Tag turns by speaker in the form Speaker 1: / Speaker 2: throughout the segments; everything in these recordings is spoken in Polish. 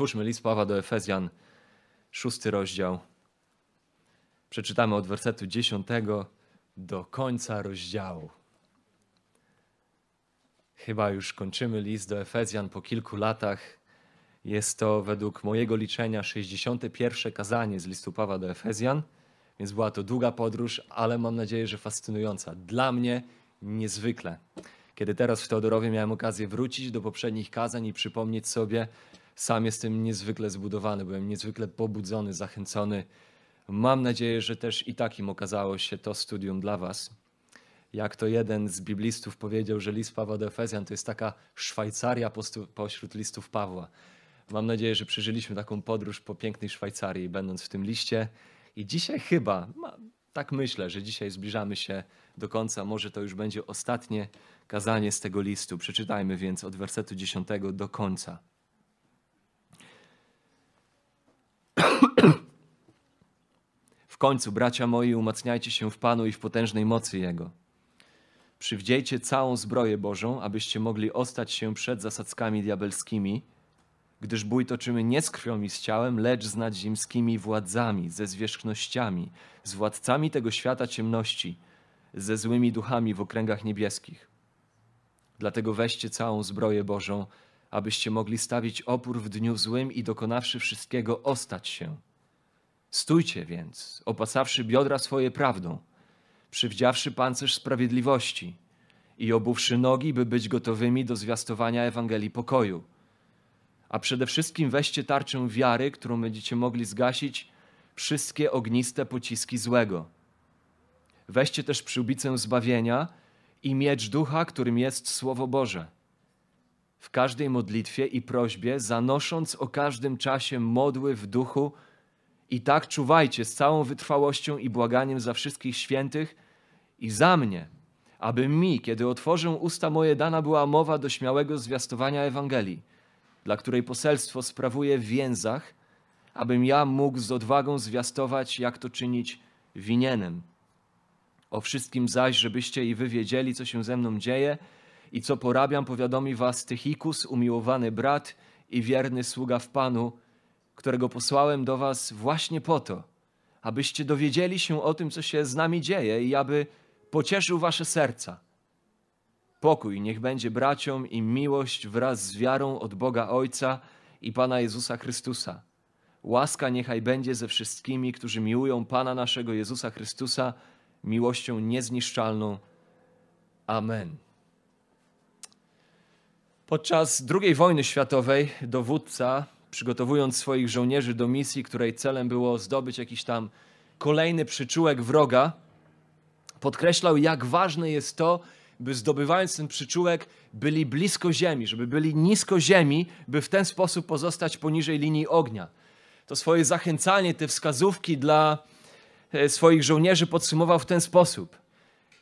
Speaker 1: Otwórzmy list Pawła do Efezjan, szósty rozdział. Przeczytamy od wersetu dziesiątego do końca rozdziału. Chyba już kończymy list do Efezjan po kilku latach. Jest to według mojego liczenia 61. kazanie z listu Pawła do Efezjan, więc była to długa podróż, ale mam nadzieję, że fascynująca. Dla mnie niezwykle. Kiedy teraz w Teodorowie miałem okazję wrócić do poprzednich kazań i przypomnieć sobie, sam jestem niezwykle zbudowany, byłem niezwykle pobudzony, zachęcony. Mam nadzieję, że też i takim okazało się to studium dla Was. Jak to jeden z biblistów powiedział, że list Pawła do Efezjan to jest taka Szwajcaria pośród listów Pawła. Mam nadzieję, że przeżyliśmy taką podróż po pięknej Szwajcarii, będąc w tym liście. I dzisiaj chyba, tak myślę, że dzisiaj zbliżamy się do końca. Może to już będzie ostatnie kazanie z tego listu. Przeczytajmy więc od wersetu 10 do końca. W końcu, bracia moi, umacniajcie się w Panu i w potężnej mocy Jego. Przywdziejcie całą zbroję Bożą, abyście mogli ostać się przed zasadzkami diabelskimi, gdyż bój toczymy nie z krwią i z ciałem, lecz z nadziemskimi władzami, ze zwierzchnościami, z władcami tego świata ciemności, ze złymi duchami w okręgach niebieskich. Dlatego weźcie całą zbroję Bożą, abyście mogli stawić opór w dniu złym i dokonawszy wszystkiego ostać się. Stójcie więc, opasawszy biodra swoje prawdą, przywdziawszy pancerz sprawiedliwości i obuwszy nogi, by być gotowymi do zwiastowania Ewangelii pokoju. A przede wszystkim weźcie tarczę wiary, którą będziecie mogli zgasić wszystkie ogniste pociski złego. Weźcie też przyłbicę zbawienia i miecz ducha, którym jest Słowo Boże. W każdej modlitwie i prośbie, zanosząc o każdym czasie modły w duchu, i tak czuwajcie z całą wytrwałością i błaganiem za wszystkich świętych i za mnie, aby mi, kiedy otworzę usta moje, dana była mowa do śmiałego zwiastowania Ewangelii, dla której poselstwo sprawuję w więzach, abym ja mógł z odwagą zwiastować, jak to czynić winienem. O wszystkim zaś, żebyście i wy wiedzieli, co się ze mną dzieje i co porabiam, powiadomi was Tychikus, umiłowany brat i wierny sługa w Panu, którego posłałem do was właśnie po to, abyście dowiedzieli się o tym, co się z nami dzieje i aby pocieszył wasze serca. Pokój niech będzie braciom i miłość wraz z wiarą od Boga Ojca i Pana Jezusa Chrystusa. Łaska niechaj będzie ze wszystkimi, którzy miłują Pana naszego Jezusa Chrystusa miłością niezniszczalną. Amen. Podczas II wojny światowej dowódca przygotowując swoich żołnierzy do misji, której celem było zdobyć jakiś tam kolejny przyczółek wroga, podkreślał, jak ważne jest to, by zdobywając ten przyczółek, byli blisko ziemi, żeby byli nisko ziemi, by w ten sposób pozostać poniżej linii ognia. To swoje zachęcanie, te wskazówki dla e, swoich żołnierzy podsumował w ten sposób.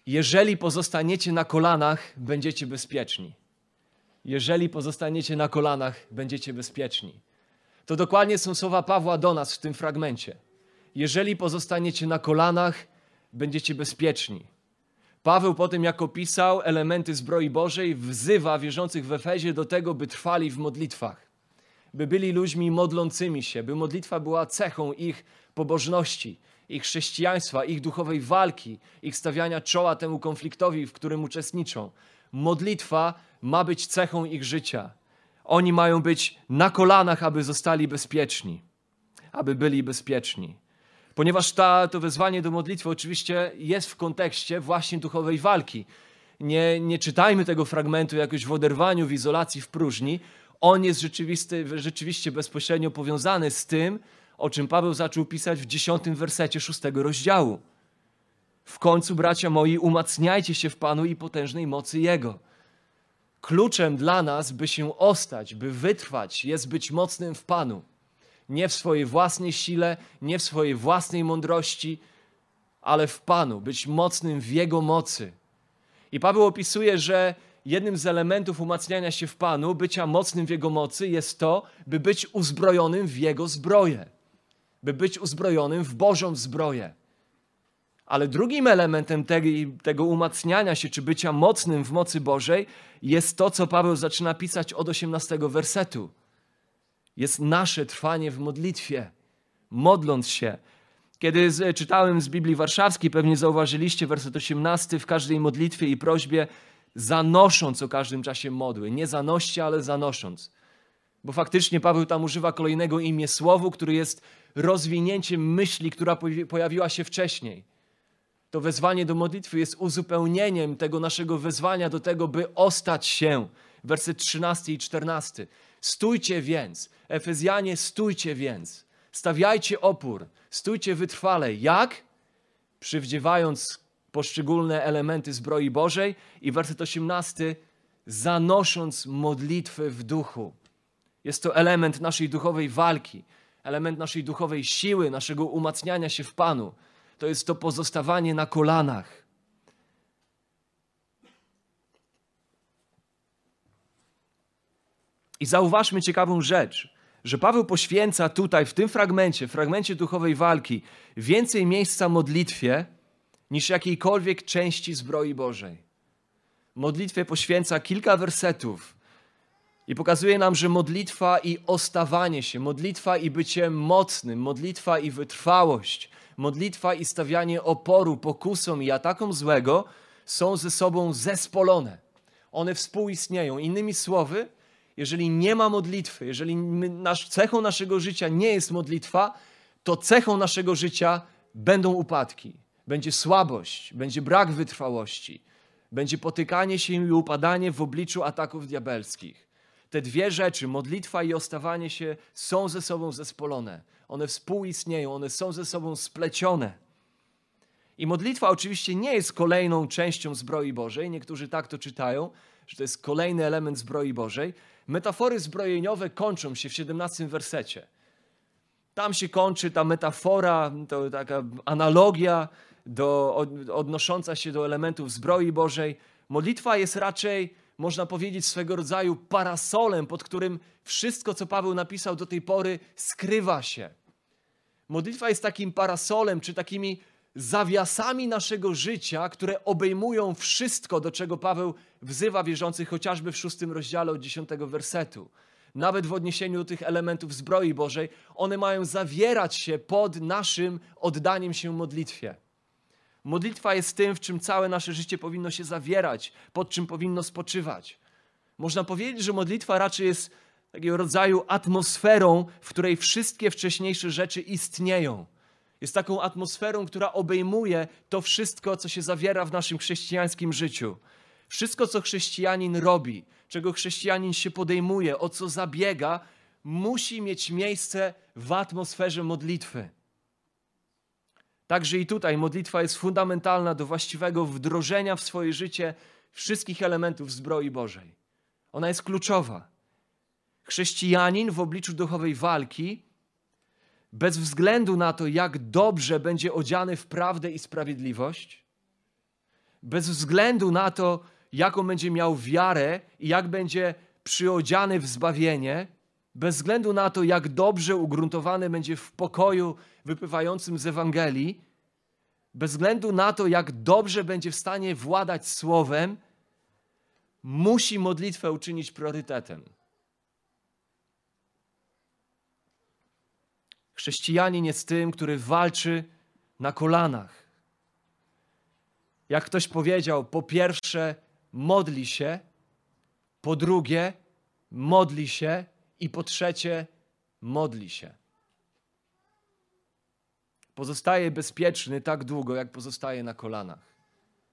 Speaker 1: Jeżeli pozostaniecie na kolanach, będziecie bezpieczni. Jeżeli pozostaniecie na kolanach, będziecie bezpieczni. To dokładnie są słowa Pawła do nas w tym fragmencie. Jeżeli pozostaniecie na kolanach, będziecie bezpieczni. Paweł po tym, jak opisał elementy zbroi Bożej, wzywa wierzących w Efezie do tego, by trwali w modlitwach, by byli ludźmi modlącymi się, by modlitwa była cechą ich pobożności, ich chrześcijaństwa, ich duchowej walki, ich stawiania czoła temu konfliktowi, w którym uczestniczą. Modlitwa ma być cechą ich życia. Oni mają być na kolanach, aby zostali bezpieczni, aby byli bezpieczni. Ponieważ ta, to wezwanie do modlitwy oczywiście jest w kontekście właśnie duchowej walki. Nie, nie czytajmy tego fragmentu jakoś w oderwaniu, w izolacji, w próżni. On jest rzeczywiście bezpośrednio powiązany z tym, o czym Paweł zaczął pisać w dziesiątym wersecie szóstego rozdziału. W końcu, bracia moi, umacniajcie się w Panu i potężnej mocy Jego. Kluczem dla nas, by się ostać, by wytrwać, jest być mocnym w Panu. Nie w swojej własnej sile, nie w swojej własnej mądrości, ale w Panu, być mocnym w Jego mocy. I Paweł opisuje, że jednym z elementów umacniania się w Panu, bycia mocnym w Jego mocy, jest to, by być uzbrojonym w Jego zbroję, by być uzbrojonym w Bożą zbroję. Ale drugim elementem tego umacniania się, czy bycia mocnym w mocy Bożej, jest to, co Paweł zaczyna pisać od 18 wersetu. jest nasze trwanie w modlitwie, modląc się. Kiedy z, czytałem z Biblii Warszawskiej, pewnie zauważyliście werset 18, w każdej modlitwie i prośbie zanosząc o każdym czasie modły. Nie zanoście, ale zanosząc. Bo faktycznie Paweł tam używa kolejnego imię słowu, który jest rozwinięciem myśli, która pojawiła się wcześniej. To wezwanie do modlitwy jest uzupełnieniem tego naszego wezwania do tego, by ostać się. Werset 13 i 14. Stójcie więc, Efezjanie, stójcie więc, stawiajcie opór, stójcie wytrwale. Jak? Przywdziewając poszczególne elementy zbroi Bożej i werset 18, zanosząc modlitwy w duchu. Jest to element naszej duchowej walki, element naszej duchowej siły, naszego umacniania się w Panu. To jest to pozostawanie na kolanach. I zauważmy ciekawą rzecz, że Paweł poświęca tutaj, w tym fragmencie, fragmencie duchowej walki, więcej miejsca modlitwie niż jakiejkolwiek części zbroi Bożej. Modlitwie poświęca kilka wersetów i pokazuje nam, że modlitwa i ostawanie się, modlitwa i bycie mocnym, modlitwa i wytrwałość, modlitwa i stawianie oporu pokusom i atakom złego są ze sobą zespolone. One współistnieją. Innymi słowy, jeżeli nie ma modlitwy, jeżeli nasz, cechą naszego życia nie jest modlitwa, to cechą naszego życia będą upadki, będzie słabość, będzie brak wytrwałości, będzie potykanie się i upadanie w obliczu ataków diabelskich. Te dwie rzeczy, modlitwa i ostawanie się, są ze sobą zespolone. One współistnieją, one są ze sobą splecione. I modlitwa oczywiście nie jest kolejną częścią zbroi Bożej. Niektórzy tak to czytają, że to jest kolejny element zbroi Bożej. Metafory zbrojeniowe kończą się w 17 wersecie. Tam się kończy ta metafora, to taka analogia do, odnosząca się do elementów zbroi Bożej. Modlitwa jest raczej, można powiedzieć, swego rodzaju parasolem, pod którym wszystko, co Paweł napisał do tej pory, skrywa się. Modlitwa jest takim parasolem, czy takimi zawiasami naszego życia, które obejmują wszystko, do czego Paweł wzywa wierzących, chociażby w szóstym rozdziale od dziesiątego wersetu. Nawet w odniesieniu do tych elementów zbroi Bożej, one mają zawierać się pod naszym oddaniem się modlitwie. Modlitwa jest tym, w czym całe nasze życie powinno się zawierać, pod czym powinno spoczywać. Można powiedzieć, że modlitwa raczej jest takiego rodzaju atmosferą, w której wszystkie wcześniejsze rzeczy istnieją. Jest taką atmosferą, która obejmuje to wszystko, co się zawiera w naszym chrześcijańskim życiu. Wszystko, co chrześcijanin robi, czego chrześcijanin się podejmuje, o co zabiega, musi mieć miejsce w atmosferze modlitwy. Także i tutaj modlitwa jest fundamentalna do właściwego wdrożenia w swoje życie wszystkich elementów zbroi Bożej. Ona jest kluczowa. Chrześcijanin w obliczu duchowej walki, bez względu na to, jak dobrze będzie odziany w prawdę i sprawiedliwość, bez względu na to, jaką będzie miał wiarę i jak będzie przyodziany w zbawienie, bez względu na to, jak dobrze ugruntowany będzie w pokoju wypływającym z Ewangelii, bez względu na to, jak dobrze będzie w stanie władać słowem, musi modlitwę uczynić priorytetem. Chrześcijanin jest tym, który walczy na kolanach. Jak ktoś powiedział, po pierwsze modli się, po drugie modli się i po trzecie modli się. Pozostaje bezpieczny tak długo, jak pozostaje na kolanach.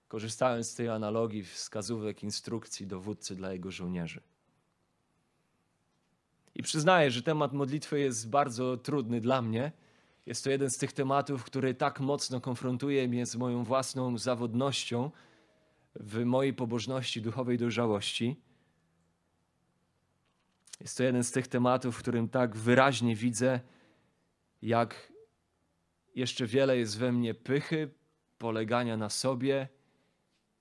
Speaker 1: Korzystając z tej analogii wskazówek, instrukcji dowódcy dla jego żołnierzy. I przyznaję, że temat modlitwy jest bardzo trudny dla mnie. Jest to jeden z tych tematów, który tak mocno konfrontuje mnie z moją własną zawodnością w mojej pobożności, duchowej dojrzałości. Jest to jeden z tych tematów, w którym tak wyraźnie widzę, jak jeszcze wiele jest we mnie pychy, polegania na sobie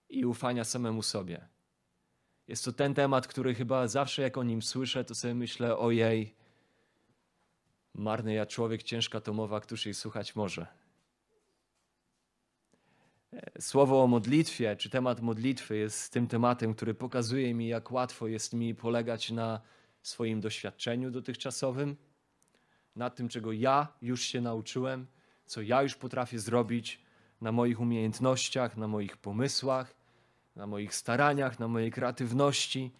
Speaker 1: i ufania samemu sobie. Jest to ten temat, który chyba zawsze jak o nim słyszę, to sobie myślę, ojej, marny ja człowiek, ciężka to mowa, któż jej słuchać może. Słowo o modlitwie, czy temat modlitwy jest tym tematem, który pokazuje mi, jak łatwo jest mi polegać na swoim doświadczeniu dotychczasowym, na tym, czego ja już się nauczyłem, co ja już potrafię zrobić, na moich umiejętnościach, na moich pomysłach, na moich staraniach, na mojej kreatywności,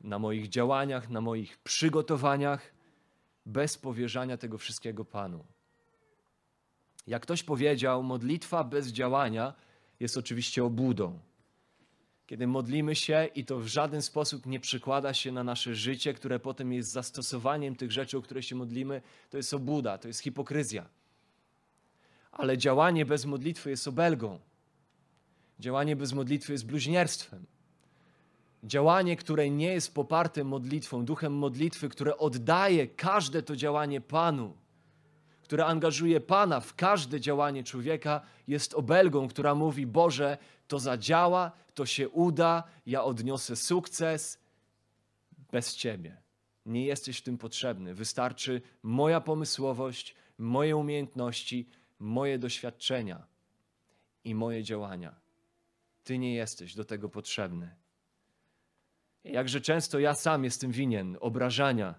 Speaker 1: na moich działaniach, na moich przygotowaniach, bez powierzania tego wszystkiego Panu. Jak ktoś powiedział, modlitwa bez działania jest oczywiście obłudą. Kiedy modlimy się i to w żaden sposób nie przykłada się na nasze życie, które potem jest zastosowaniem tych rzeczy, o które się modlimy, to jest obłuda, to jest hipokryzja. Ale działanie bez modlitwy jest obelgą. Działanie bez modlitwy jest bluźnierstwem. Działanie, które nie jest poparte modlitwą, duchem modlitwy, które oddaje każde to działanie Panu, które angażuje Pana w każde działanie człowieka, jest obelgą, która mówi: Boże, to zadziała, to się uda, ja odniosę sukces bez Ciebie. Nie jesteś w tym potrzebny. Wystarczy moja pomysłowość, moje umiejętności, moje doświadczenia i moje działania. Ty nie jesteś do tego potrzebny. Jakże często ja sam jestem winien obrażania,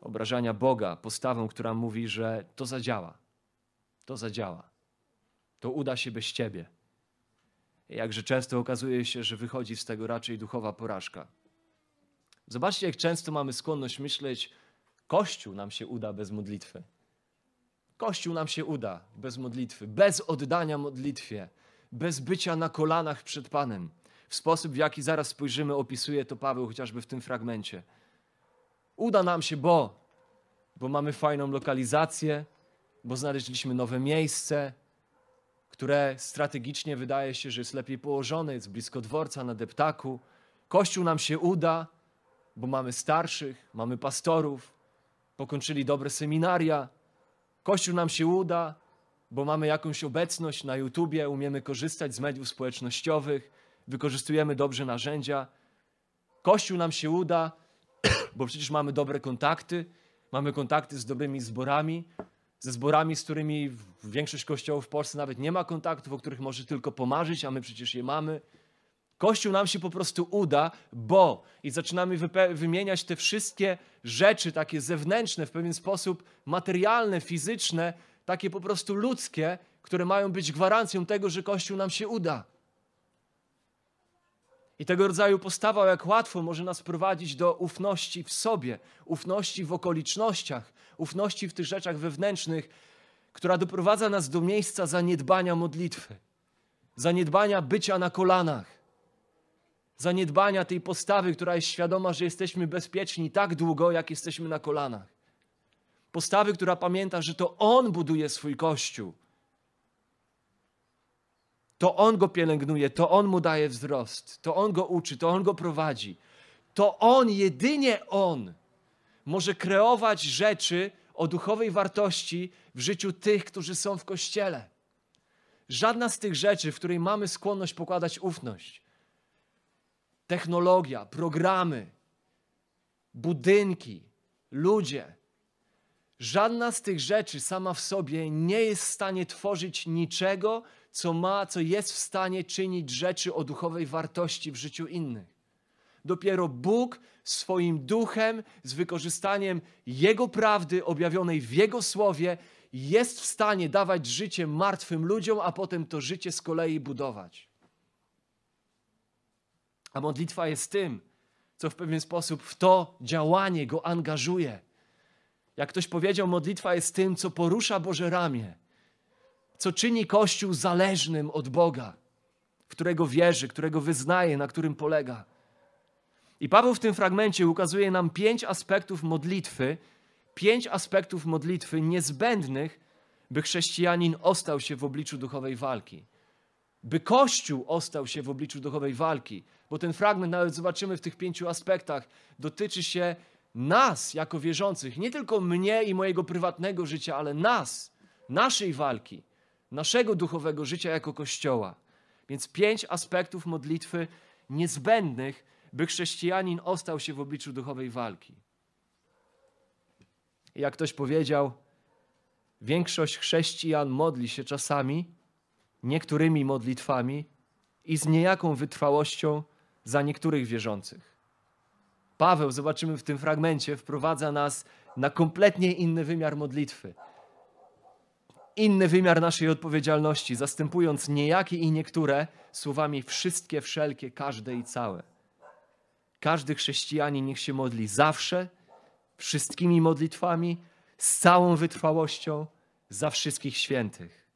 Speaker 1: obrażania Boga postawą, która mówi, że to zadziała, to zadziała, to uda się bez Ciebie. Jakże często okazuje się, że wychodzi z tego raczej duchowa porażka. Zobaczcie, jak często mamy skłonność myśleć, Kościół nam się uda bez modlitwy. Kościół nam się uda bez modlitwy, bez oddania modlitwie, bez bycia na kolanach przed Panem. W sposób, w jaki zaraz spojrzymy, opisuje to Paweł chociażby w tym fragmencie. Uda nam się, bo, bo mamy fajną lokalizację, bo znaleźliśmy nowe miejsce, które strategicznie wydaje się, że jest lepiej położone, jest blisko dworca na deptaku. Kościół nam się uda, bo mamy starszych, mamy pastorów, pokończyli dobre seminaria. Kościół nam się uda, bo mamy jakąś obecność na YouTubie, umiemy korzystać z mediów społecznościowych, wykorzystujemy dobrze narzędzia. Kościół nam się uda, bo przecież mamy dobre kontakty, mamy kontakty z dobrymi zborami, ze zborami, z którymi większość kościołów w Polsce nawet nie ma kontaktów, o których może tylko pomarzyć, a my przecież je mamy. Kościół nam się po prostu uda, bo i zaczynamy wymieniać te wszystkie rzeczy takie zewnętrzne, w pewien sposób materialne, fizyczne, takie po prostu ludzkie, które mają być gwarancją tego, że Kościół nam się uda. I tego rodzaju postawa, jak łatwo może nas prowadzić do ufności w sobie, ufności w okolicznościach, ufności w tych rzeczach wewnętrznych, która doprowadza nas do miejsca zaniedbania modlitwy, zaniedbania bycia na kolanach, zaniedbania tej postawy, która jest świadoma, że jesteśmy bezpieczni tak długo, jak jesteśmy na kolanach. Postawy, która pamięta, że to On buduje swój kościół. To On go pielęgnuje, to On mu daje wzrost, to On go uczy, to On go prowadzi. To On, jedynie On, może kreować rzeczy o duchowej wartości w życiu tych, którzy są w kościele. Żadna z tych rzeczy, w której mamy skłonność pokładać ufność, technologia, programy, budynki, ludzie, żadna z tych rzeczy sama w sobie nie jest w stanie tworzyć niczego, co ma, co jest w stanie czynić rzeczy o duchowej wartości w życiu innych. Dopiero Bóg swoim duchem, z wykorzystaniem Jego prawdy objawionej w Jego słowie, jest w stanie dawać życie martwym ludziom, a potem to życie z kolei budować. A modlitwa jest tym, co w pewien sposób w to działanie go angażuje. Jak ktoś powiedział, modlitwa jest tym, co porusza Boże ramię, co czyni Kościół zależnym od Boga, w którego wierzy, którego wyznaje, na którym polega. I Paweł w tym fragmencie ukazuje nam pięć aspektów modlitwy, pięć aspektów modlitwy niezbędnych, by chrześcijanin ostał się w obliczu duchowej walki. By Kościół ostał się w obliczu duchowej walki, bo ten fragment, nawet zobaczymy w tych pięciu aspektach, dotyczy się nas jako wierzących, nie tylko mnie i mojego prywatnego życia, ale nas, naszej walki, naszego duchowego życia jako Kościoła. Więc pięć aspektów modlitwy niezbędnych, by chrześcijanin ostał się w obliczu duchowej walki. Jak ktoś powiedział, większość chrześcijan modli się czasami niektórymi modlitwami i z niejaką wytrwałością za niektórych wierzących. Paweł, zobaczymy w tym fragmencie, wprowadza nas na kompletnie inny wymiar modlitwy. Inny wymiar naszej odpowiedzialności, zastępując niejaki i niektóre słowami wszystkie, wszelkie, każde i całe. Każdy chrześcijanin niech się modli zawsze, wszystkimi modlitwami, z całą wytrwałością, za wszystkich świętych.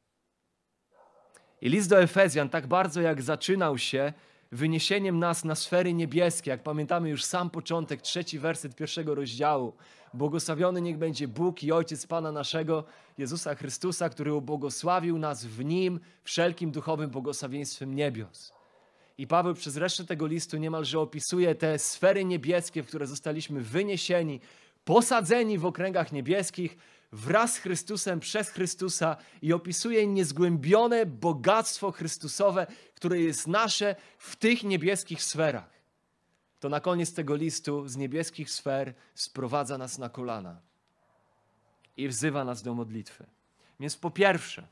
Speaker 1: I list do Efezjan, tak bardzo jak zaczynał się wyniesieniem nas na sfery niebieskie, jak pamiętamy już sam początek, trzeci werset pierwszego rozdziału. Błogosławiony niech będzie Bóg i Ojciec Pana naszego, Jezusa Chrystusa, który ubłogosławił nas w Nim wszelkim duchowym błogosławieństwem niebios. I Paweł przez resztę tego listu niemalże opisuje te sfery niebieskie, w które zostaliśmy wyniesieni, posadzeni w okręgach niebieskich, wraz z Chrystusem, przez Chrystusa i opisuje niezgłębione bogactwo Chrystusowe, które jest nasze w tych niebieskich sferach. To na koniec tego listu z niebieskich sfer sprowadza nas na kolana i wzywa nas do modlitwy. Więc po pierwsze,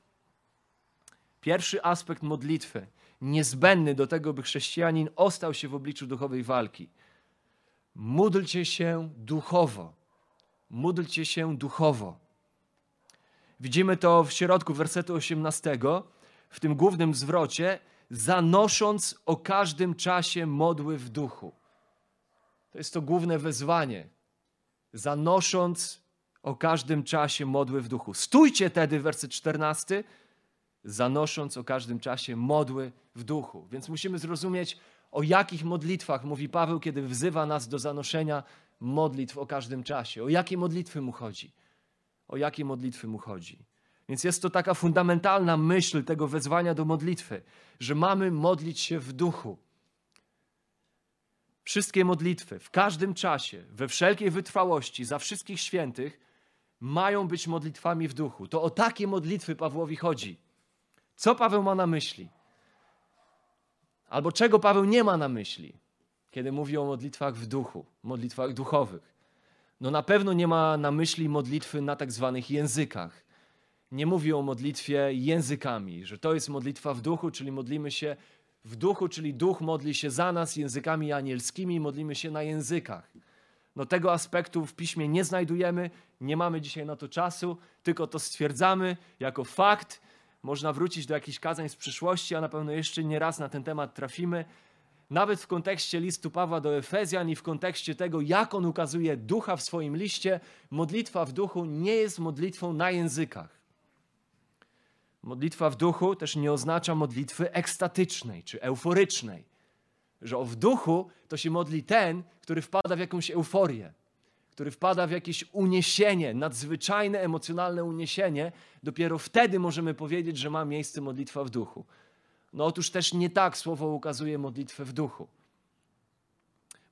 Speaker 1: pierwszy aspekt modlitwy, niezbędny do tego, by chrześcijanin ostał się w obliczu duchowej walki. Módlcie się duchowo. Módlcie się duchowo. Widzimy to w środku wersetu 18, w tym głównym zwrocie, zanosząc o każdym czasie modły w duchu. To jest to główne wezwanie. Zanosząc o każdym czasie modły w duchu. Stójcie tedy, werset 14, zanosząc o każdym czasie modły w duchu. Więc musimy zrozumieć, o jakich modlitwach mówi Paweł, kiedy wzywa nas do zanoszenia modlitw o każdym czasie. O jakie modlitwy mu chodzi? O jakie modlitwy mu chodzi? Więc jest to taka fundamentalna myśl tego wezwania do modlitwy, że mamy modlić się w duchu. Wszystkie modlitwy w każdym czasie, we wszelkiej wytrwałości, za wszystkich świętych, mają być modlitwami w duchu. To o takie modlitwy Pawłowi chodzi. Co Paweł ma na myśli? Albo czego Paweł nie ma na myśli, kiedy mówi o modlitwach w duchu, modlitwach duchowych? No na pewno nie ma na myśli modlitwy na tak zwanych językach. Nie mówi o modlitwie językami, że to jest modlitwa w duchu, czyli modlimy się w duchu, czyli duch modli się za nas językami anielskimi, modlimy się na językach. No tego aspektu w piśmie nie znajdujemy, nie mamy dzisiaj na to czasu, tylko to stwierdzamy jako fakt. Można wrócić do jakichś kazań z przyszłości, a na pewno jeszcze nie raz na ten temat trafimy. Nawet w kontekście listu Pawła do Efezjan i w kontekście tego, jak on ukazuje ducha w swoim liście, modlitwa w duchu nie jest modlitwą na językach. Modlitwa w duchu też nie oznacza modlitwy ekstatycznej czy euforycznej. Że w duchu to się modli ten, który wpada w jakąś euforię, który wpada w jakieś uniesienie, nadzwyczajne emocjonalne uniesienie. Dopiero wtedy możemy powiedzieć, że ma miejsce modlitwa w duchu. No otóż też nie tak słowo ukazuje modlitwę w duchu.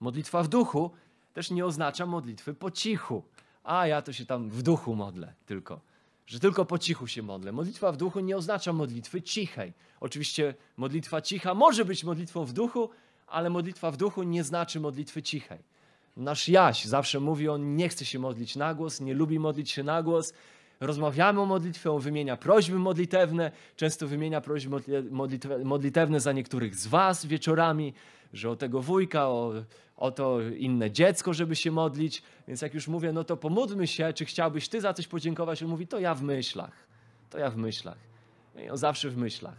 Speaker 1: Modlitwa w duchu też nie oznacza modlitwy po cichu. A ja to się tam w duchu modlę tylko że tylko po cichu się modlę. Modlitwa w duchu nie oznacza modlitwy cichej. Oczywiście modlitwa cicha może być modlitwą w duchu, ale modlitwa w duchu nie znaczy modlitwy cichej. Nasz Jaś zawsze mówi, on nie chce się modlić na głos, nie lubi modlić się na głos. Rozmawiamy o modlitwie, on wymienia prośby modlitewne, często wymienia prośby modlitewne za niektórych z Was wieczorami, że o tego wujka, o, o to inne dziecko, żeby się modlić. Więc jak już mówię, no to pomódlmy się, czy chciałbyś Ty za coś podziękować? On mówi, to ja w myślach. To ja w myślach. No I on zawsze w myślach.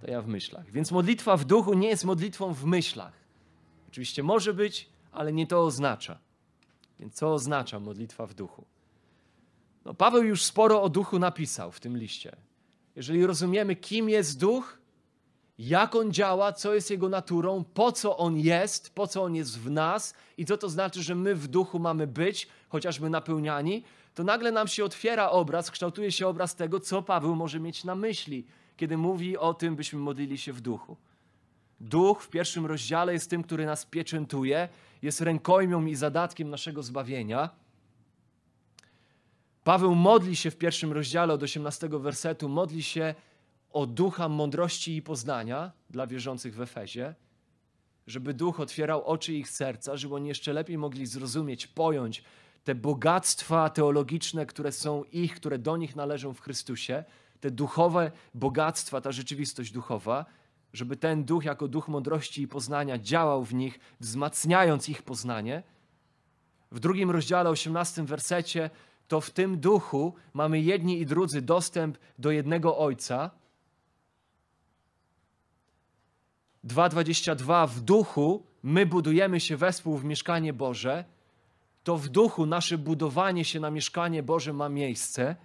Speaker 1: To ja w myślach. Więc modlitwa w duchu nie jest modlitwą w myślach. Oczywiście może być, ale nie to oznacza. Więc co oznacza modlitwa w duchu? No, Paweł już sporo o duchu napisał w tym liście. Jeżeli rozumiemy, kim jest duch, jak on działa, co jest jego naturą, po co on jest, po co on jest w nas i co to znaczy, że my w duchu mamy być, chociażby napełniani, to nagle nam się otwiera obraz, kształtuje się obraz tego, co Paweł może mieć na myśli, kiedy mówi o tym, byśmy modlili się w duchu. Duch w pierwszym rozdziale jest tym, który nas pieczętuje, jest rękojmią i zadatkiem naszego zbawienia. Paweł modli się w pierwszym rozdziale od 18 wersetu, modli się o ducha mądrości i poznania dla wierzących w Efezie, żeby duch otwierał oczy ich serca, żeby oni jeszcze lepiej mogli zrozumieć, pojąć te bogactwa teologiczne, które są ich, które do nich należą w Chrystusie, te duchowe bogactwa, ta rzeczywistość duchowa, żeby ten duch jako duch mądrości i poznania działał w nich, wzmacniając ich poznanie, w drugim rozdziale, 18 wersecie, to w tym duchu mamy jedni i drudzy dostęp do jednego Ojca. 2:22 w duchu my budujemy się wespół w mieszkanie Boże. To w duchu nasze budowanie się na mieszkanie Boże ma miejsce.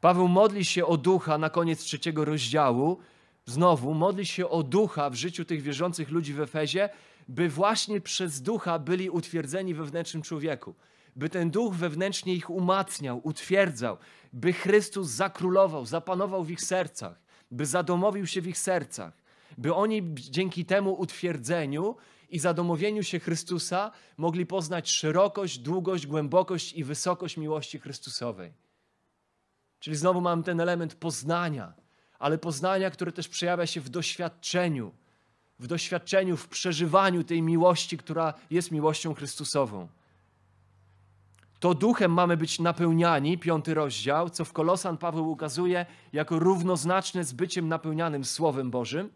Speaker 1: Paweł modli się o ducha na koniec trzeciego rozdziału. Znowu modli się o ducha w życiu tych wierzących ludzi w Efezie, by właśnie przez ducha byli utwierdzeni we wnętrznym człowieku. By ten duch wewnętrznie ich umacniał, utwierdzał, by Chrystus zakrólował, zapanował w ich sercach, by zadomowił się w ich sercach, by oni dzięki temu utwierdzeniu i zadomowieniu się Chrystusa mogli poznać szerokość, długość, głębokość i wysokość miłości Chrystusowej. Czyli znowu mamy ten element poznania, ale poznania, które też przejawia się w doświadczeniu, w doświadczeniu, w przeżywaniu tej miłości, która jest miłością Chrystusową. To duchem mamy być napełniani, piąty rozdział, co w Kolosan Paweł ukazuje jako równoznaczne z byciem napełnianym Słowem Bożym.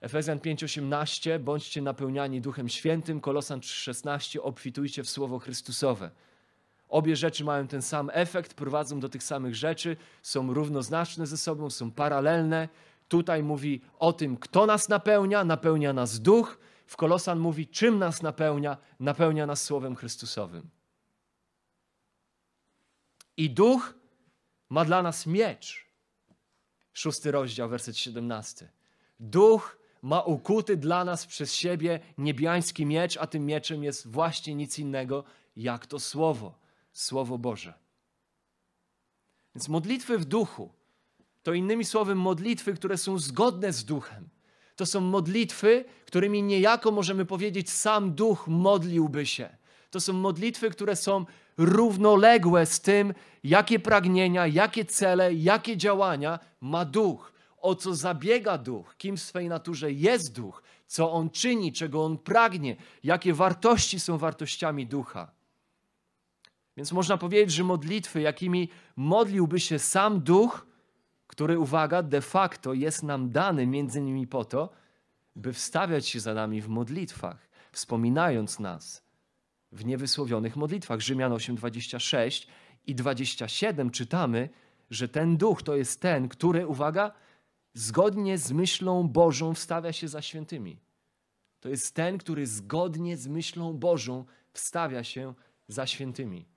Speaker 1: Efezjan 5:18 bądźcie napełniani Duchem Świętym, Kolosan 3:16 obfitujcie w Słowo Chrystusowe. Obie rzeczy mają ten sam efekt, prowadzą do tych samych rzeczy, są równoznaczne ze sobą, są paralelne. Tutaj mówi o tym, kto nas napełnia, napełnia nas duch. W Kolosan mówi, czym nas napełnia, napełnia nas Słowem Chrystusowym. I duch ma dla nas miecz. Szósty rozdział, werset 17. Duch ma ukuty dla nas przez siebie niebiański miecz, a tym mieczem jest właśnie nic innego jak to Słowo, Słowo Boże. Więc modlitwy w duchu to innymi słowy modlitwy, które są zgodne z duchem. To są modlitwy, którymi niejako możemy powiedzieć, sam duch modliłby się. To są modlitwy, które są równoległe z tym, jakie pragnienia, jakie cele, jakie działania ma duch, o co zabiega duch, kim w swej naturze jest duch, co on czyni, czego on pragnie, jakie wartości są wartościami ducha. Więc można powiedzieć, że modlitwy, jakimi modliłby się sam duch, który, uwaga, de facto jest nam dany między innymi po to, by wstawiać się za nami w modlitwach, wspominając nas w niewysłowionych modlitwach. Rzymian 8, 26 i 27 czytamy, że ten duch to jest ten, który, uwaga, zgodnie z myślą Bożą wstawia się za świętymi. To jest ten, który zgodnie z myślą Bożą wstawia się za świętymi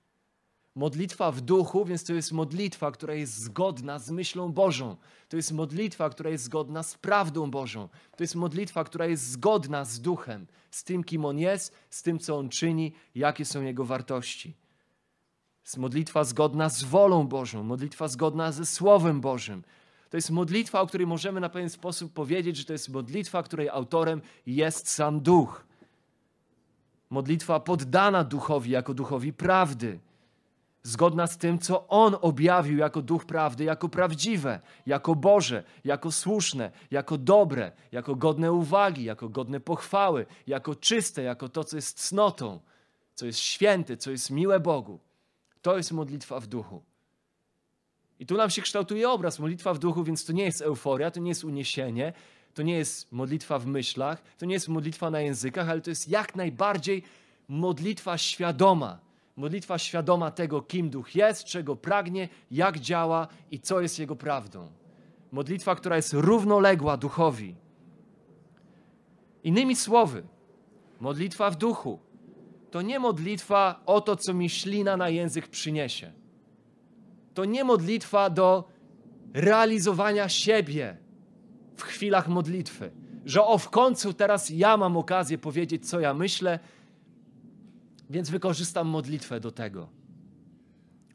Speaker 1: modlitwa w duchu, więc to jest modlitwa, która jest zgodna z myślą Bożą. To jest modlitwa, która jest zgodna z prawdą Bożą. To jest modlitwa, która jest zgodna z duchem, z tym, kim on jest, z tym, co on czyni, jakie są jego wartości. To jest modlitwa zgodna z wolą Bożą, modlitwa zgodna ze Słowem Bożym. To jest modlitwa, o której możemy na pewien sposób powiedzieć, że to jest modlitwa, której autorem jest sam duch. Modlitwa poddana duchowi jako duchowi prawdy zgodna z tym, co On objawił jako duch prawdy, jako prawdziwe, jako Boże, jako słuszne, jako dobre, jako godne uwagi, jako godne pochwały, jako czyste, jako to, co jest cnotą, co jest święte, co jest miłe Bogu. To jest modlitwa w duchu. I tu nam się kształtuje obraz modlitwa w duchu, więc to nie jest euforia, to nie jest uniesienie, to nie jest modlitwa w myślach, to nie jest modlitwa na językach, ale to jest jak najbardziej modlitwa świadoma modlitwa świadoma tego, kim duch jest, czego pragnie, jak działa i co jest jego prawdą. Modlitwa, która jest równoległa duchowi. Innymi słowy, modlitwa w duchu to nie modlitwa o to, co mi ślina na język przyniesie. To nie modlitwa do realizowania siebie w chwilach modlitwy, że o w końcu teraz ja mam okazję powiedzieć, co ja myślę, więc wykorzystam modlitwę do tego.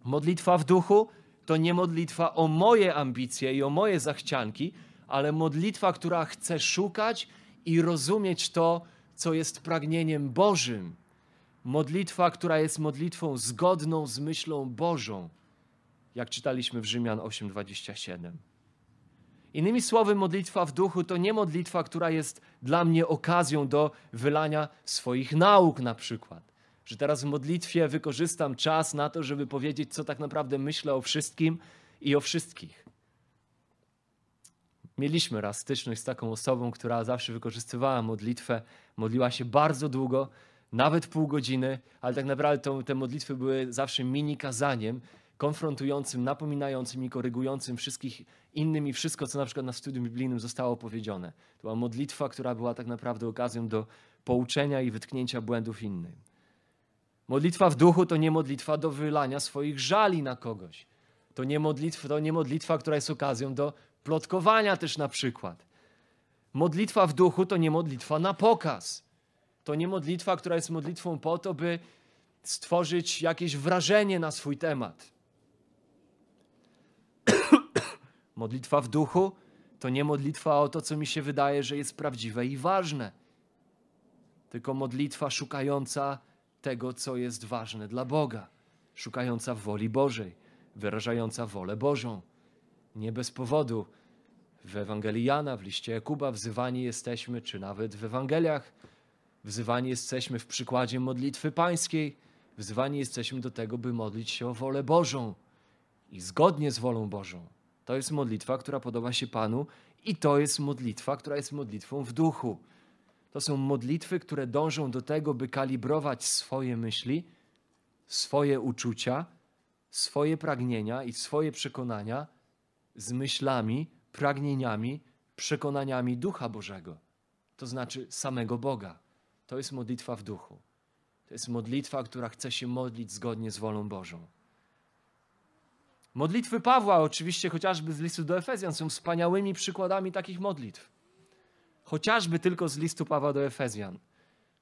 Speaker 1: Modlitwa w duchu to nie modlitwa o moje ambicje i o moje zachcianki, ale modlitwa, która chce szukać i rozumieć to, co jest pragnieniem Bożym. Modlitwa, która jest modlitwą zgodną z myślą Bożą, jak czytaliśmy w Rzymian 8:27. Innymi słowy, modlitwa w duchu to nie modlitwa, która jest dla mnie okazją do wylania swoich nauk, na przykład że teraz w modlitwie wykorzystam czas na to, żeby powiedzieć, co tak naprawdę myślę o wszystkim i o wszystkich. Mieliśmy raz styczność z taką osobą, która zawsze wykorzystywała modlitwę, modliła się bardzo długo, nawet pół godziny, ale tak naprawdę to, te modlitwy były zawsze mini kazaniem, konfrontującym, napominającym i korygującym wszystkich innym i wszystko, co na przykład na studium biblijnym zostało powiedziane. To była modlitwa, która była tak naprawdę okazją do pouczenia i wytknięcia błędów innym. Modlitwa w duchu to nie modlitwa do wylania swoich żali na kogoś. To nie, modlitwa, to nie modlitwa, która jest okazją do plotkowania też na przykład. Modlitwa w duchu to nie modlitwa na pokaz. To nie modlitwa, która jest modlitwą po to, by stworzyć jakieś wrażenie na swój temat. modlitwa w duchu to nie modlitwa o to, co mi się wydaje, że jest prawdziwe i ważne, tylko modlitwa szukająca tego, co jest ważne dla Boga, szukająca woli Bożej, wyrażająca wolę Bożą. Nie bez powodu w Ewangelii Jana, w liście Jakuba wzywani jesteśmy, czy nawet w Ewangeliach, wzywani jesteśmy w przykładzie modlitwy pańskiej, wzywani jesteśmy do tego, by modlić się o wolę Bożą i zgodnie z wolą Bożą. To jest modlitwa, która podoba się Panu i to jest modlitwa, która jest modlitwą w duchu. To są modlitwy, które dążą do tego, by kalibrować swoje myśli, swoje uczucia, swoje pragnienia i swoje przekonania z myślami, pragnieniami, przekonaniami Ducha Bożego. To znaczy samego Boga. To jest modlitwa w duchu. To jest modlitwa, która chce się modlić zgodnie z wolą Bożą. Modlitwy Pawła, oczywiście chociażby z listu do Efezjan, są wspaniałymi przykładami takich modlitw. Chociażby tylko z listu Pawła do Efezjan.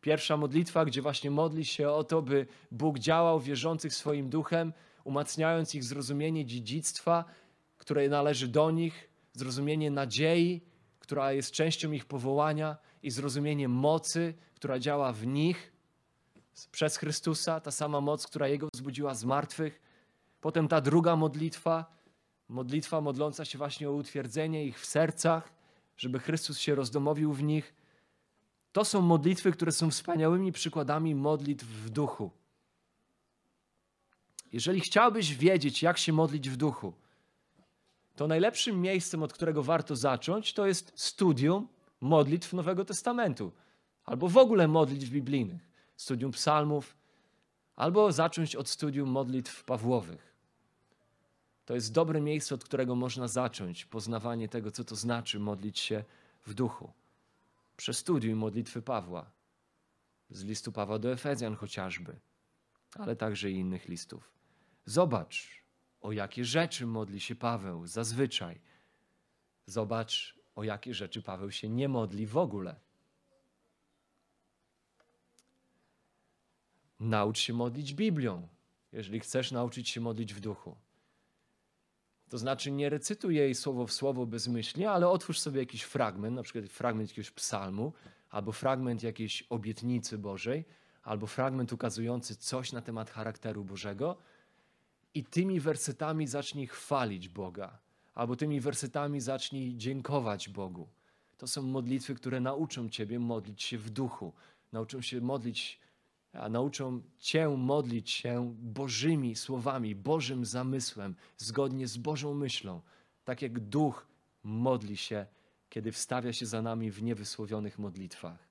Speaker 1: Pierwsza modlitwa, gdzie właśnie modli się o to, by Bóg działał wierzących swoim duchem, umacniając ich zrozumienie dziedzictwa, które należy do nich, zrozumienie nadziei, która jest częścią ich powołania i zrozumienie mocy, która działa w nich przez Chrystusa, ta sama moc, która Jego wzbudziła z martwych. Potem ta druga modlitwa, modlitwa modląca się właśnie o utwierdzenie ich w sercach, żeby Chrystus się rozdomowił w nich. To są modlitwy, które są wspaniałymi przykładami modlitw w duchu. Jeżeli chciałbyś wiedzieć, jak się modlić w duchu, to najlepszym miejscem, od którego warto zacząć, to jest studium modlitw Nowego Testamentu, albo w ogóle modlitw biblijnych, studium psalmów, albo zacząć od studium modlitw Pawłowych. To jest dobre miejsce, od którego można zacząć poznawanie tego, co to znaczy modlić się w duchu. Przestudiuj modlitwy Pawła, z listu Pawła do Efezjan chociażby, ale także i innych listów. Zobacz, o jakie rzeczy modli się Paweł zazwyczaj. Zobacz, o jakie rzeczy Paweł się nie modli w ogóle. Naucz się modlić Biblią, jeżeli chcesz nauczyć się modlić w duchu. To znaczy nie recytuj jej słowo w słowo bezmyślnie, ale otwórz sobie jakiś fragment, na przykład fragment jakiegoś psalmu, albo fragment jakiejś obietnicy Bożej, albo fragment ukazujący coś na temat charakteru Bożego i tymi wersetami zacznij chwalić Boga, albo tymi wersetami zacznij dziękować Bogu. To są modlitwy, które nauczą Ciebie modlić się w duchu, nauczą się modlić, a nauczą Cię modlić się Bożymi słowami, Bożym zamysłem, zgodnie z Bożą myślą, tak jak duch modli się, kiedy wstawia się za nami w niewysłowionych modlitwach.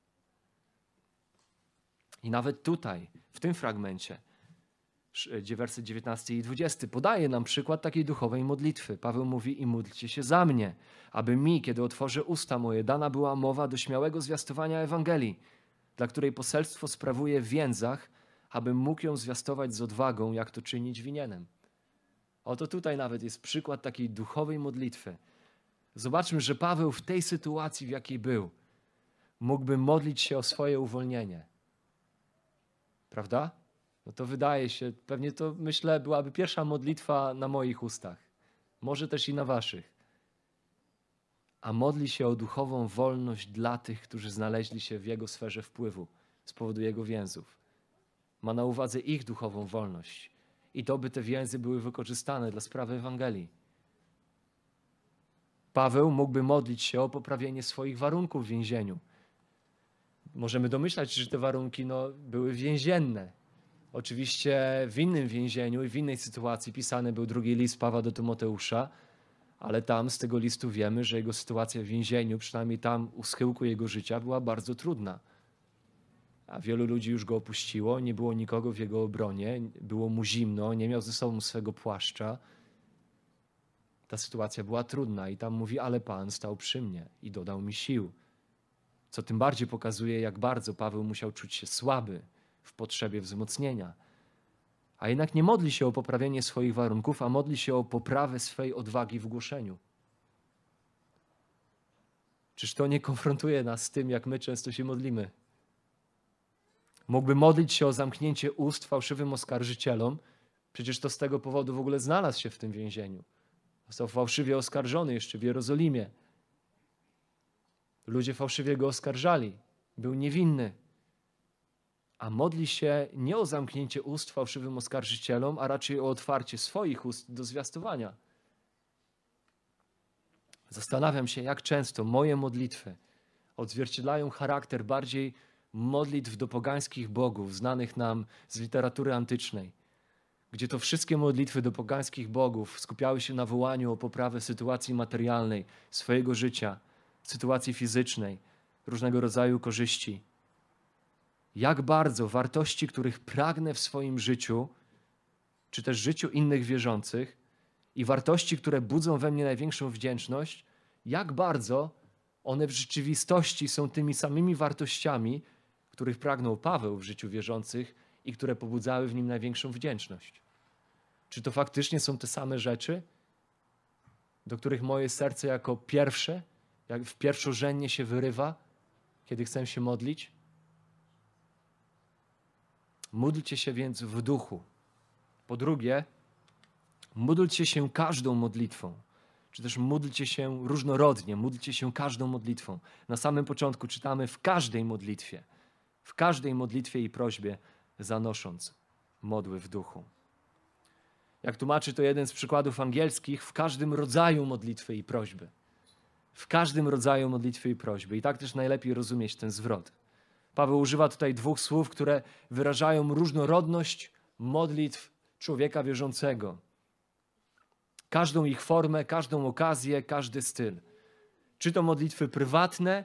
Speaker 1: I nawet tutaj, w tym fragmencie, wersy 19 i 20 podaje nam przykład takiej duchowej modlitwy. Paweł mówi: I módlcie się za mnie, aby mi, kiedy otworzę usta moje, dana była mowa do śmiałego zwiastowania Ewangelii, dla której poselstwo sprawuje w więzach, abym mógł ją zwiastować z odwagą, jak to czynić winienem. Oto tutaj nawet jest przykład takiej duchowej modlitwy. Zobaczmy, że Paweł w tej sytuacji, w jakiej był, mógłby modlić się o swoje uwolnienie. Prawda? no to wydaje się, pewnie to myślę byłaby pierwsza modlitwa na moich ustach, może też i na waszych. A modli się o duchową wolność dla tych, którzy znaleźli się w jego sferze wpływu z powodu jego więzów. Ma na uwadze ich duchową wolność i to, by te więzy były wykorzystane dla sprawy Ewangelii. Paweł mógłby modlić się o poprawienie swoich warunków w więzieniu. Możemy domyślać, że te warunki no, były więzienne, Oczywiście w innym więzieniu i w innej sytuacji pisany był drugi list Pawła do Tymoteusza, ale tam z tego listu wiemy, że jego sytuacja w więzieniu, przynajmniej tam u schyłku jego życia, była bardzo trudna. a wielu ludzi już go opuściło, nie było nikogo w jego obronie, było mu zimno, nie miał ze sobą swego płaszcza. Ta sytuacja była trudna i tam mówi, ale Pan stał przy mnie i dodał mi sił. Co tym bardziej pokazuje, jak bardzo Paweł musiał czuć się słaby w potrzebie wzmocnienia. A jednak nie modli się o poprawienie swoich warunków, a modli się o poprawę swej odwagi w głoszeniu. Czyż to nie konfrontuje nas z tym, jak my często się modlimy? Mógłby modlić się o zamknięcie ust fałszywym oskarżycielom, przecież to z tego powodu w ogóle znalazł się w tym więzieniu. Został fałszywie oskarżony jeszcze w Jerozolimie. Ludzie fałszywie go oskarżali. Był niewinny. A modli się nie o zamknięcie ust fałszywym oskarżycielom, a raczej o otwarcie swoich ust do zwiastowania. Zastanawiam się, jak często moje modlitwy odzwierciedlają charakter bardziej modlitw do pogańskich bogów, znanych nam z literatury antycznej, gdzie to wszystkie modlitwy do pogańskich bogów skupiały się na wołaniu o poprawę sytuacji materialnej, swojego życia, sytuacji fizycznej, różnego rodzaju korzyści. Jak bardzo wartości, których pragnę w swoim życiu, czy też życiu innych wierzących, i wartości, które budzą we mnie największą wdzięczność, jak bardzo one w rzeczywistości są tymi samymi wartościami, których pragnął Paweł w życiu wierzących i które pobudzały w nim największą wdzięczność. Czy to faktycznie są te same rzeczy, do których moje serce jako pierwsze, jak w pierwszorzędnie się wyrywa, kiedy chcę się modlić? Módlcie się więc w duchu. Po drugie, módlcie się każdą modlitwą, czy też módlcie się różnorodnie, módlcie się każdą modlitwą. Na samym początku czytamy w każdej modlitwie, w każdej modlitwie i prośbie zanosząc modły w duchu. Jak tłumaczy to jeden z przykładów angielskich, w każdym rodzaju modlitwy i prośby. W każdym rodzaju modlitwy i prośby. I tak też najlepiej rozumieć ten zwrot. Paweł używa tutaj dwóch słów, które wyrażają różnorodność modlitw człowieka wierzącego. Każdą ich formę, każdą okazję, każdy styl. Czy to modlitwy prywatne,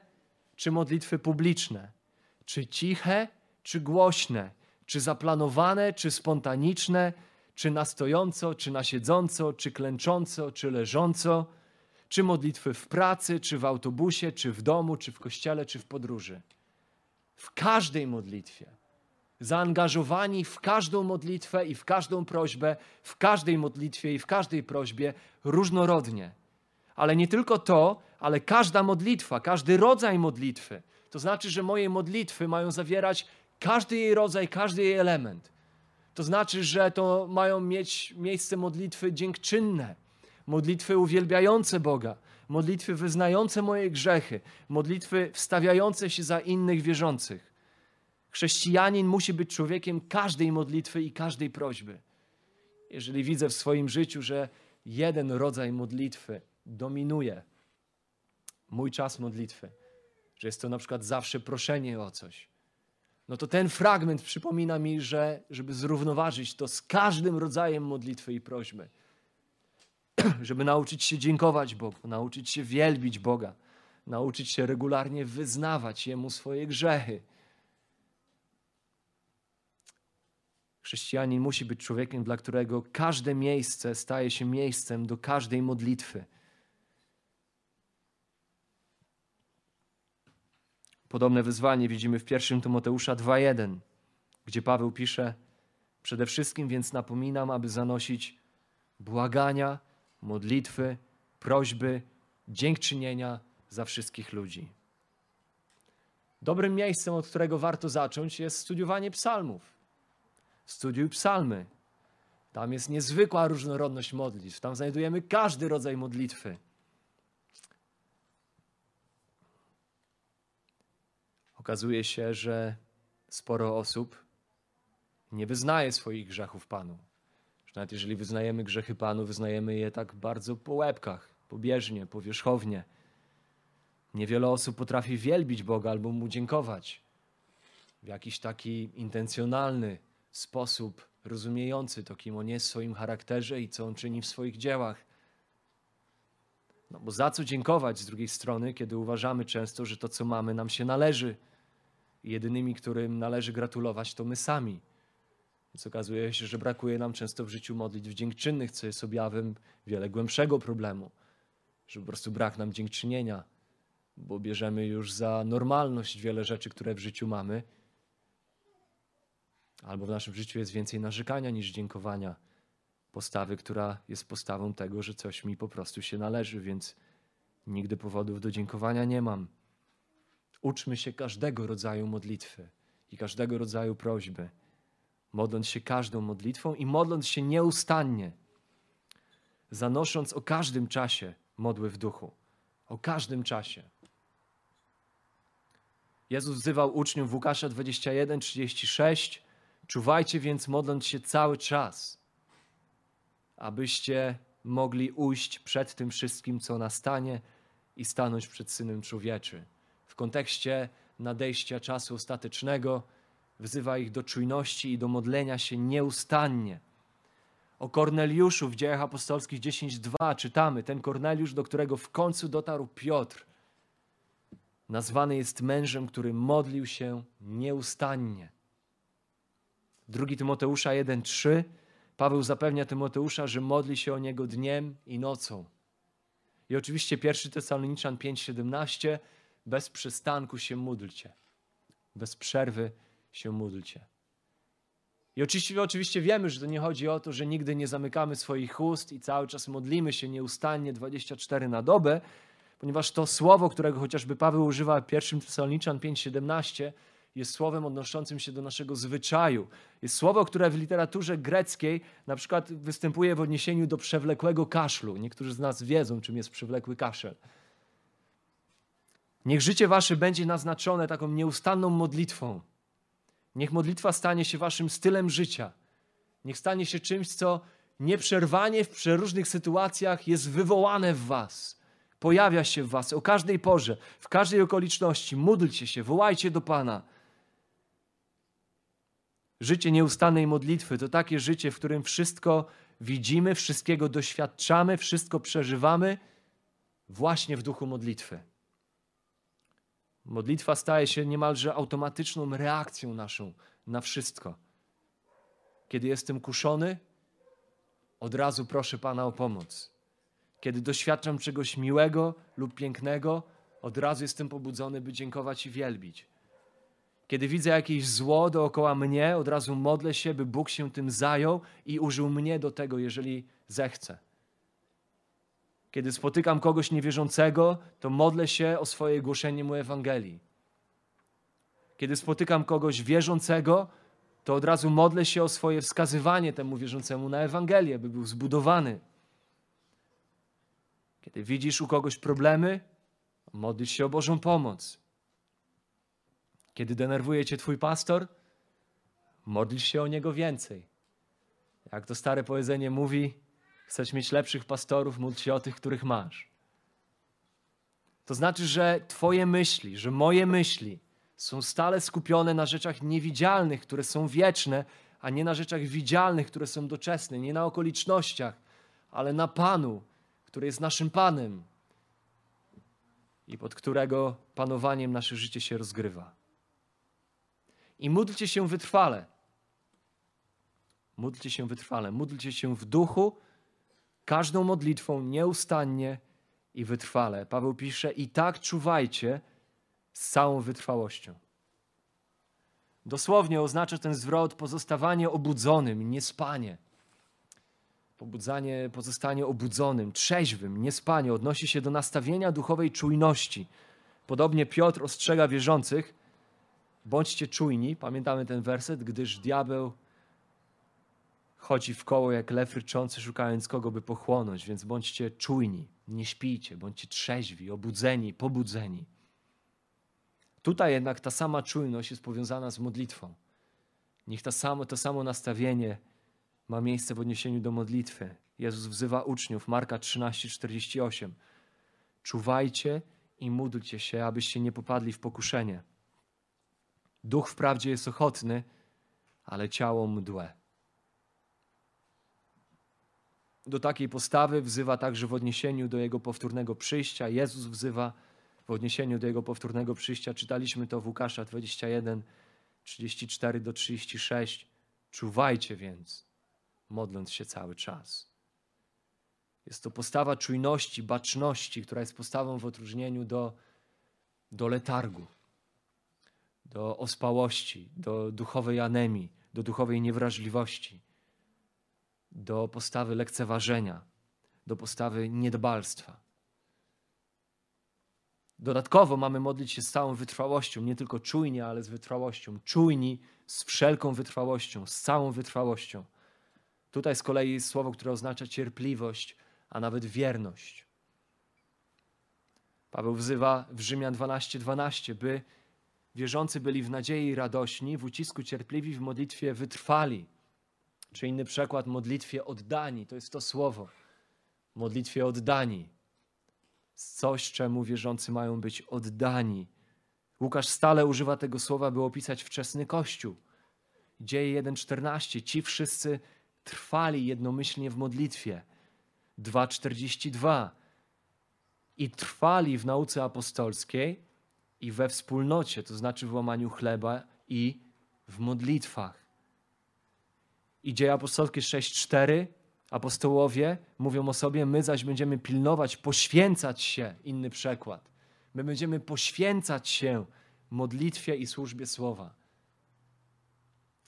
Speaker 1: czy modlitwy publiczne. Czy ciche, czy głośne. Czy zaplanowane, czy spontaniczne. Czy na stojąco, czy na siedząco, czy klęcząco, czy leżąco. Czy modlitwy w pracy, czy w autobusie, czy w domu, czy w kościele, czy w podróży w każdej modlitwie, zaangażowani w każdą modlitwę i w każdą prośbę, w każdej modlitwie i w każdej prośbie różnorodnie. Ale nie tylko to, ale każda modlitwa, każdy rodzaj modlitwy. To znaczy, że moje modlitwy mają zawierać każdy jej rodzaj, każdy jej element. To znaczy, że to mają mieć miejsce modlitwy dziękczynne, modlitwy uwielbiające Boga, modlitwy wyznające moje grzechy, modlitwy wstawiające się za innych wierzących. Chrześcijanin musi być człowiekiem każdej modlitwy i każdej prośby. Jeżeli widzę w swoim życiu, że jeden rodzaj modlitwy dominuje mój czas modlitwy, że jest to na przykład zawsze proszenie o coś, no to ten fragment przypomina mi, że żeby zrównoważyć to z każdym rodzajem modlitwy i prośby, żeby nauczyć się dziękować Bogu, nauczyć się wielbić Boga, nauczyć się regularnie wyznawać Jemu swoje grzechy. Chrześcijanin musi być człowiekiem, dla którego każde miejsce staje się miejscem do każdej modlitwy. Podobne wyzwanie widzimy w 1 Tymoteusza 2:1, gdzie Paweł pisze: Przede wszystkim więc napominam, aby zanosić błagania, modlitwy, prośby, dziękczynienia za wszystkich ludzi. Dobrym miejscem, od którego warto zacząć, jest studiowanie psalmów. Studiuj psalmy. Tam jest niezwykła różnorodność modlitw. Tam znajdujemy każdy rodzaj modlitwy. Okazuje się, że sporo osób nie wyznaje swoich grzechów Panu. Nawet jeżeli wyznajemy grzechy Panu, wyznajemy je tak bardzo po łebkach, pobieżnie, powierzchownie. Niewiele osób potrafi wielbić Boga albo Mu dziękować w jakiś taki intencjonalny sposób, rozumiejący to, kim On jest w swoim charakterze i co On czyni w swoich dziełach. No bo za co dziękować z drugiej strony, kiedy uważamy często, że to, co mamy, nam się należy I jedynymi, którym należy gratulować, to my sami. Więc okazuje się, że brakuje nam często w życiu modlitw dziękczynnych, co jest objawem wiele głębszego problemu. Że po prostu brak nam dziękczynienia, bo bierzemy już za normalność wiele rzeczy, które w życiu mamy. Albo w naszym życiu jest więcej narzekania niż dziękowania. Postawy, która jest postawą tego, że coś mi po prostu się należy, więc nigdy powodów do dziękowania nie mam. Uczmy się każdego rodzaju modlitwy i każdego rodzaju prośby modląc się każdą modlitwą i modląc się nieustannie, zanosząc o każdym czasie modły w duchu. O każdym czasie. Jezus wzywał uczniów w Łukasza 21, 36. Czuwajcie więc, modląc się cały czas, abyście mogli ujść przed tym wszystkim, co nastanie i stanąć przed Synem Człowieczy. W kontekście nadejścia czasu ostatecznego, Wzywa ich do czujności i do modlenia się nieustannie. O Korneliuszu w dziejach apostolskich 10:2 czytamy: Ten Korneliusz, do którego w końcu dotarł Piotr, nazwany jest mężem, który modlił się nieustannie. Drugi Tymoteusza 1:3 Paweł zapewnia Tymoteusza, że modli się o niego dniem i nocą. I oczywiście pierwszy Tesaloniczan 5:17 bez przystanku się módlcie. Bez przerwy się módlcie. I oczywiście, oczywiście wiemy, że to nie chodzi o to, że nigdy nie zamykamy swoich ust i cały czas modlimy się nieustannie 24 na dobę, ponieważ to słowo, którego chociażby Paweł używa w 1 Tesaloniczan 5:17, jest słowem odnoszącym się do naszego zwyczaju. Jest słowo, które w literaturze greckiej na przykład występuje w odniesieniu do przewlekłego kaszlu. Niektórzy z nas wiedzą, czym jest przewlekły kaszel. Niech życie wasze będzie naznaczone taką nieustanną modlitwą. Niech modlitwa stanie się waszym stylem życia. Niech stanie się czymś, co nieprzerwanie w przeróżnych sytuacjach jest wywołane w was. Pojawia się w was o każdej porze, w każdej okoliczności. Módlcie się, wołajcie do Pana. Życie nieustannej modlitwy to takie życie, w którym wszystko widzimy, wszystkiego doświadczamy, wszystko przeżywamy właśnie w duchu modlitwy. Modlitwa staje się niemalże automatyczną reakcją naszą na wszystko. Kiedy jestem kuszony, od razu proszę Pana o pomoc. Kiedy doświadczam czegoś miłego lub pięknego, od razu jestem pobudzony, by dziękować i wielbić. Kiedy widzę jakieś zło dookoła mnie, od razu modlę się, by Bóg się tym zajął i użył mnie do tego, jeżeli zechce. Kiedy spotykam kogoś niewierzącego, to modlę się o swoje głoszenie mu Ewangelii. Kiedy spotykam kogoś wierzącego, to od razu modlę się o swoje wskazywanie temu wierzącemu na Ewangelię, by był zbudowany. Kiedy widzisz u kogoś problemy, modlisz się o Bożą pomoc. Kiedy denerwuje cię twój pastor, modlisz się o niego więcej. Jak to stare powiedzenie mówi, Chcesz mieć lepszych pastorów, módl się o tych, których masz. To znaczy, że Twoje myśli, że moje myśli są stale skupione na rzeczach niewidzialnych, które są wieczne, a nie na rzeczach widzialnych, które są doczesne, nie na okolicznościach, ale na Panu, który jest naszym Panem i pod którego panowaniem nasze życie się rozgrywa. I módlcie się wytrwale. Módlcie się wytrwale. Módlcie się w duchu każdą modlitwą nieustannie i wytrwale. Paweł pisze: I tak czuwajcie z całą wytrwałością. Dosłownie oznacza ten zwrot pozostawanie obudzonym, niespanie. Pobudzanie, pozostanie obudzonym, trzeźwym, niespanie odnosi się do nastawienia duchowej czujności. Podobnie Piotr ostrzega wierzących: bądźcie czujni, pamiętamy ten werset, gdyż diabeł chodzi w koło jak lew ryczący, szukając kogo by pochłonąć, więc bądźcie czujni, nie śpijcie, bądźcie trzeźwi, obudzeni, pobudzeni. Tutaj jednak ta sama czujność jest powiązana z modlitwą. Niech to samo, to samo nastawienie ma miejsce w odniesieniu do modlitwy. Jezus wzywa uczniów, Marka 13:48. Czuwajcie i módlcie się, abyście nie popadli w pokuszenie. Duch wprawdzie jest ochotny, ale ciało mdłe. Do takiej postawy wzywa także w odniesieniu do jego powtórnego przyjścia. Jezus wzywa w odniesieniu do Jego powtórnego przyjścia. Czytaliśmy to w Łukasza 21, 34 do 36. Czuwajcie więc, modląc się cały czas. Jest to postawa czujności, baczności, która jest postawą w odróżnieniu do, do letargu, do ospałości, do duchowej anemii, do duchowej niewrażliwości, do postawy lekceważenia, do postawy niedbalstwa. Dodatkowo mamy modlić się z całą wytrwałością, nie tylko czujnie, ale z wytrwałością. Czujni z wszelką wytrwałością, z całą wytrwałością. Tutaj z kolei jest słowo, które oznacza cierpliwość, a nawet wierność. Paweł wzywa w Rzymian 12:12, 12, by wierzący byli w nadziei radośni, w ucisku cierpliwi, w modlitwie wytrwali. Czy inny przykład, modlitwie oddani. To jest to słowo. Modlitwie oddani. Coś, czemu wierzący mają być oddani. Łukasz stale używa tego słowa, by opisać wczesny Kościół. Dzieje 1:14. Ci wszyscy trwali jednomyślnie w modlitwie. 2:42. I trwali w nauce apostolskiej i we wspólnocie, to znaczy w łamaniu chleba i w modlitwach. I dzieje apostolskie 6:4 apostołowie mówią o sobie, my zaś będziemy pilnować, poświęcać się, inny przekład. My będziemy poświęcać się modlitwie i służbie słowa.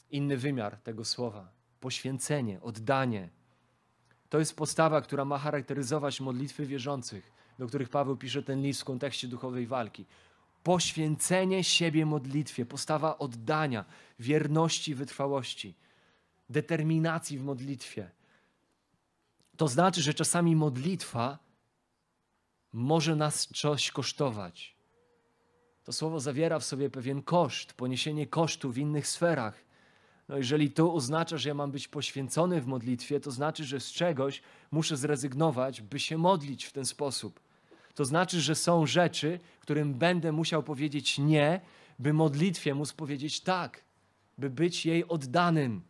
Speaker 1: Inny wymiar tego słowa poświęcenie, oddanie. To jest postawa, która ma charakteryzować modlitwy wierzących, do których Paweł pisze ten list w kontekście duchowej walki. Poświęcenie siebie modlitwie, postawa oddania, wierności, wytrwałości, determinacji w modlitwie. To znaczy, że czasami modlitwa może nas coś kosztować. To słowo zawiera w sobie pewien koszt, poniesienie kosztu w innych sferach. No jeżeli to oznacza, że ja mam być poświęcony w modlitwie, to znaczy, że z czegoś muszę zrezygnować, by się modlić w ten sposób. To znaczy, że są rzeczy, którym będę musiał powiedzieć nie, by modlitwie móc powiedzieć tak, by być jej oddanym.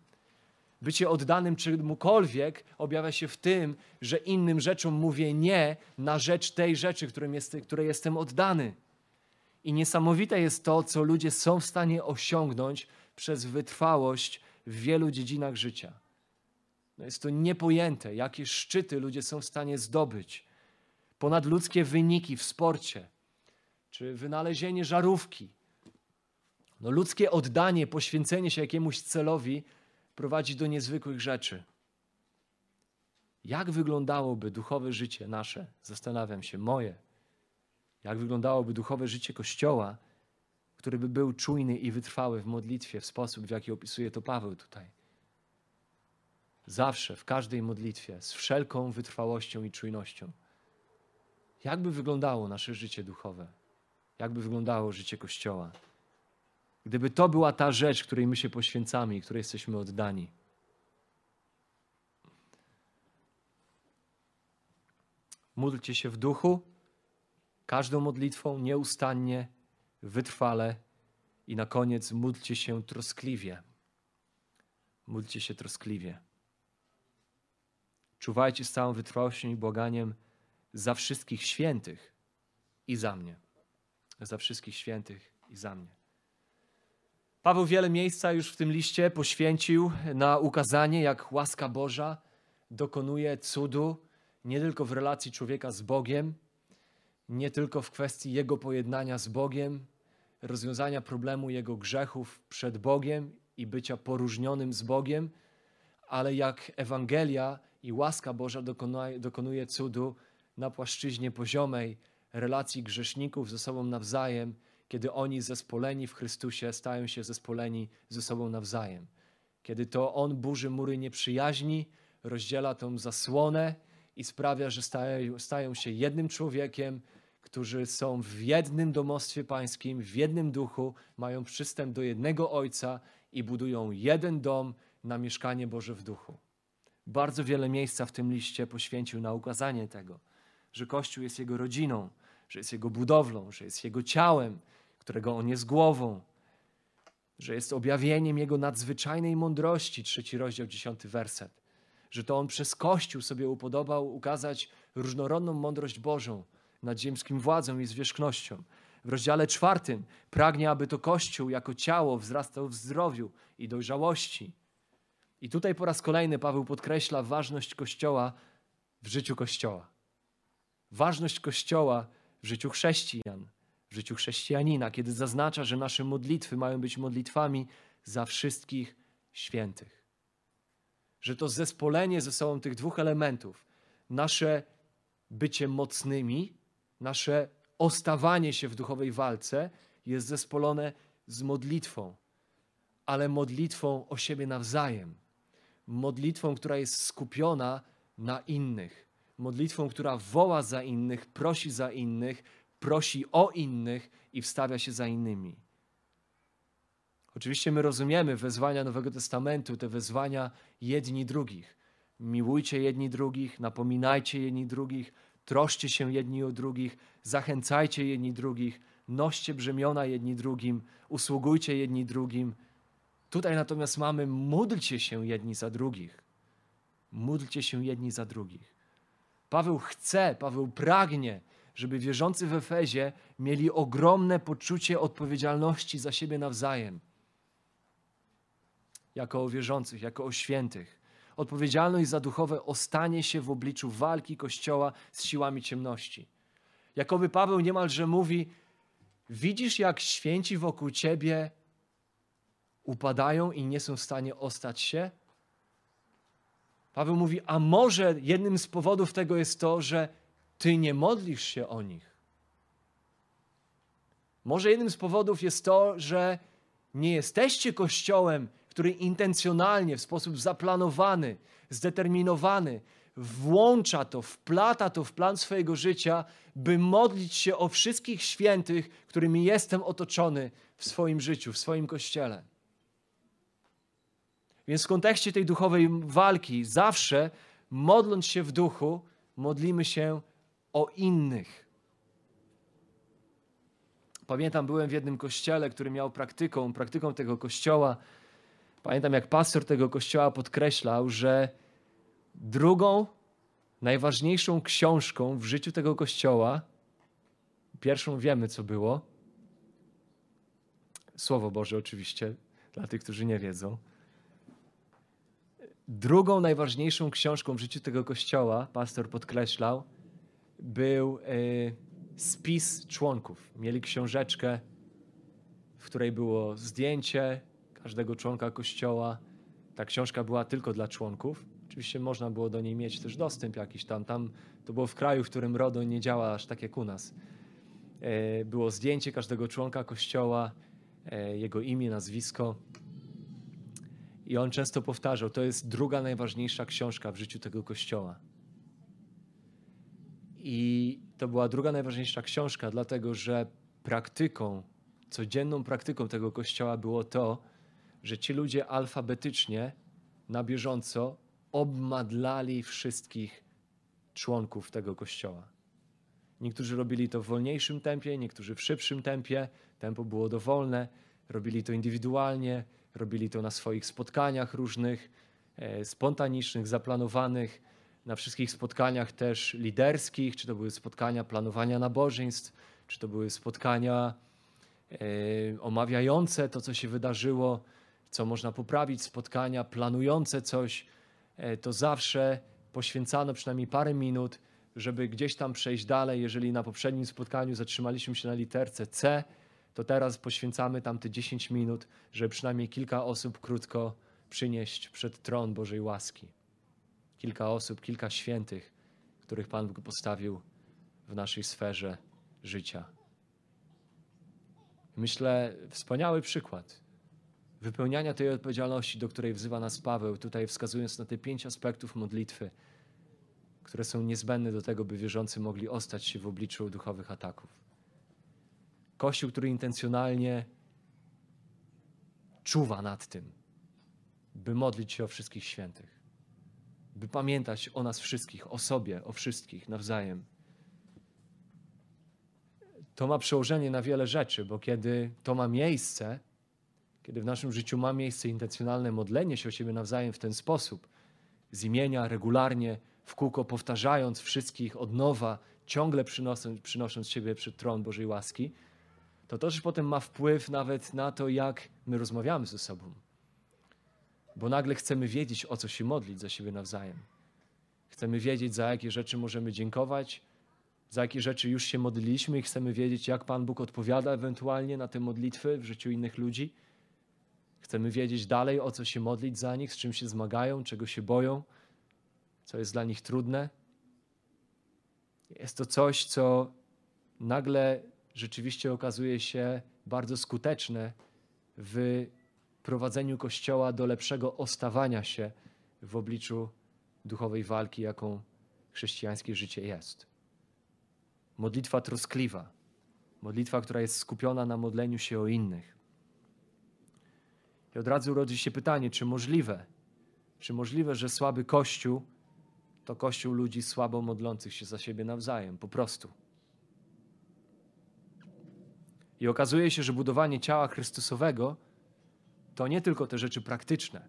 Speaker 1: Bycie oddanym czemukolwiek objawia się w tym, że innym rzeczom mówię nie na rzecz tej rzeczy, jest, której jestem oddany. I niesamowite jest to, co ludzie są w stanie osiągnąć przez wytrwałość w wielu dziedzinach życia. No jest to niepojęte, jakie szczyty ludzie są w stanie zdobyć. Ponadludzkie wyniki w sporcie, czy wynalezienie żarówki. No ludzkie oddanie, poświęcenie się jakiemuś celowi prowadzi do niezwykłych rzeczy. Jak wyglądałoby duchowe życie nasze? Zastanawiam się, moje. Jak wyglądałoby duchowe życie Kościoła, który by był czujny i wytrwały w modlitwie w sposób, w jaki opisuje to Paweł tutaj. Zawsze, w każdej modlitwie, z wszelką wytrwałością i czujnością. Jak by wyglądało nasze życie duchowe? Jak by wyglądało życie Kościoła? Gdyby to była ta rzecz, której my się poświęcamy i której jesteśmy oddani. Módlcie się w duchu, każdą modlitwą nieustannie wytrwale i na koniec módlcie się troskliwie. Módlcie się troskliwie. Czuwajcie z całą wytrwałością i błaganiem za wszystkich świętych i za mnie. Za wszystkich świętych i za mnie. Paweł wiele miejsca już w tym liście poświęcił na ukazanie, jak łaska Boża dokonuje cudu nie tylko w relacji człowieka z Bogiem, nie tylko w kwestii jego pojednania z Bogiem, rozwiązania problemu jego grzechów przed Bogiem i bycia poróżnionym z Bogiem, ale jak Ewangelia i łaska Boża dokonuje, dokonuje cudu na płaszczyźnie poziomej relacji grzeszników ze sobą nawzajem, kiedy oni zespoleni w Chrystusie stają się zespoleni ze sobą nawzajem. Kiedy to On burzy mury nieprzyjaźni, rozdziela tą zasłonę i sprawia, że stają, się jednym człowiekiem, którzy są w jednym domostwie pańskim, w jednym duchu, mają przystęp do jednego Ojca i budują jeden dom na mieszkanie Boże w duchu. Bardzo wiele miejsca w tym liście poświęcił na ukazanie tego, że Kościół jest Jego rodziną, że jest Jego budowlą, że jest Jego ciałem, którego On jest głową, że jest objawieniem Jego nadzwyczajnej mądrości, trzeci rozdział, dziesiąty werset, że to On przez Kościół sobie upodobał ukazać różnorodną mądrość Bożą, nad ziemskim władzą i zwierzchnością. W rozdziale czwartym pragnie, aby to Kościół jako ciało wzrastał w zdrowiu i dojrzałości. I tutaj po raz kolejny Paweł podkreśla ważność Kościoła w życiu Kościoła. Ważność Kościoła w życiu chrześcijan, w życiu chrześcijanina, kiedy zaznacza, że nasze modlitwy mają być modlitwami za wszystkich świętych. Że to zespolenie ze sobą tych dwóch elementów, nasze bycie mocnymi, nasze ostawanie się w duchowej walce jest zespolone z modlitwą, ale modlitwą o siebie nawzajem. Modlitwą, która jest skupiona na innych. Modlitwą, która woła za innych, prosi za innych, prosi o innych i wstawia się za innymi. Oczywiście my rozumiemy wezwania Nowego Testamentu, te wezwania jedni drugich. Miłujcie jedni drugich, napominajcie jedni drugich, troszcie się jedni o drugich, zachęcajcie jedni drugich, noście brzemiona jedni drugim, usługujcie jedni drugim. Tutaj natomiast mamy módlcie się jedni za drugich. Módlcie się jedni za drugich. Paweł chce, Paweł pragnie, żeby wierzący w Efezie mieli ogromne poczucie odpowiedzialności za siebie nawzajem. Jako o wierzących, jako o świętych. Odpowiedzialność za duchowe ostanie się w obliczu walki Kościoła z siłami ciemności. Jakoby Paweł niemalże mówi: Widzisz, jak święci wokół ciebie upadają i nie są w stanie ostać się? Paweł mówi: A może jednym z powodów tego jest to, że ty nie modlisz się o nich. Może jednym z powodów jest to, że nie jesteście kościołem, który intencjonalnie, w sposób zaplanowany, zdeterminowany, włącza to, wplata to w plan swojego życia, by modlić się o wszystkich świętych, którymi jestem otoczony w swoim życiu, w swoim kościele. Więc w kontekście tej duchowej walki, zawsze modląc się w duchu, modlimy się o innych. Pamiętam, byłem w jednym kościele, który miał praktyką, praktyką tego kościoła. Pamiętam, jak pastor tego kościoła podkreślał, że drugą, najważniejszą książką w życiu tego kościoła, pierwszą wiemy, co było. Słowo Boże, oczywiście, dla tych, którzy nie wiedzą. Drugą najważniejszą książką w życiu tego kościoła, pastor podkreślał, był y, spis członków. Mieli książeczkę, w której było zdjęcie każdego członka kościoła. Ta książka była tylko dla członków. Oczywiście można było do niej mieć też dostęp jakiś tam. Tam to było w kraju, w którym RODO nie działa aż tak jak u nas. Y, było zdjęcie każdego członka kościoła, y, jego imię, nazwisko. I on często powtarzał, to jest druga najważniejsza książka w życiu tego kościoła. I to była druga najważniejsza książka, dlatego że praktyką, codzienną praktyką tego kościoła było to, że ci ludzie alfabetycznie, na bieżąco obmadlali wszystkich członków tego kościoła. Niektórzy robili to w wolniejszym tempie, niektórzy w szybszym tempie. Tempo było dowolne. Robili to indywidualnie, robili to na swoich spotkaniach różnych, e, spontanicznych, zaplanowanych na wszystkich spotkaniach też liderskich, czy to były spotkania planowania nabożeństw, czy to były spotkania e, omawiające to, co się wydarzyło, co można poprawić, spotkania planujące coś, e, to zawsze poświęcano przynajmniej parę minut, żeby gdzieś tam przejść dalej. Jeżeli na poprzednim spotkaniu zatrzymaliśmy się na literce C, to teraz poświęcamy tam te 10 minut, żeby przynajmniej kilka osób krótko przynieść przed tron Bożej łaski kilka osób, kilka świętych, których Pan Bóg postawił w naszej sferze życia. Myślę, wspaniały przykład wypełniania tej odpowiedzialności, do której wzywa nas Paweł, tutaj wskazując na te pięć aspektów modlitwy, które są niezbędne do tego, by wierzący mogli ostać się w obliczu duchowych ataków. Kościół, który intencjonalnie czuwa nad tym, by modlić się o wszystkich świętych by pamiętać o nas wszystkich, o sobie, o wszystkich nawzajem. To ma przełożenie na wiele rzeczy, bo kiedy to ma miejsce, kiedy w naszym życiu ma miejsce intencjonalne modlenie się o siebie nawzajem w ten sposób, z imienia, regularnie, w kółko powtarzając wszystkich od nowa, ciągle przynosząc, przynosząc siebie przed tron Bożej łaski, to też potem ma wpływ nawet na to, jak my rozmawiamy ze sobą. Bo nagle chcemy wiedzieć, o co się modlić za siebie nawzajem. Chcemy wiedzieć, za jakie rzeczy możemy dziękować, za jakie rzeczy już się modliliśmy i chcemy wiedzieć, jak Pan Bóg odpowiada ewentualnie na te modlitwy w życiu innych ludzi. Chcemy wiedzieć dalej, o co się modlić za nich, z czym się zmagają, czego się boją, co jest dla nich trudne. Jest to coś, co nagle rzeczywiście okazuje się bardzo skuteczne w prowadzeniu Kościoła do lepszego ostawania się w obliczu duchowej walki, jaką chrześcijańskie życie jest. Modlitwa troskliwa, modlitwa, która jest skupiona na modleniu się o innych. I od razu rodzi się pytanie, czy możliwe, czy możliwe, że słaby Kościół to Kościół ludzi słabo modlących się za siebie nawzajem, po prostu. I okazuje się, że budowanie ciała Chrystusowego to nie tylko te rzeczy praktyczne,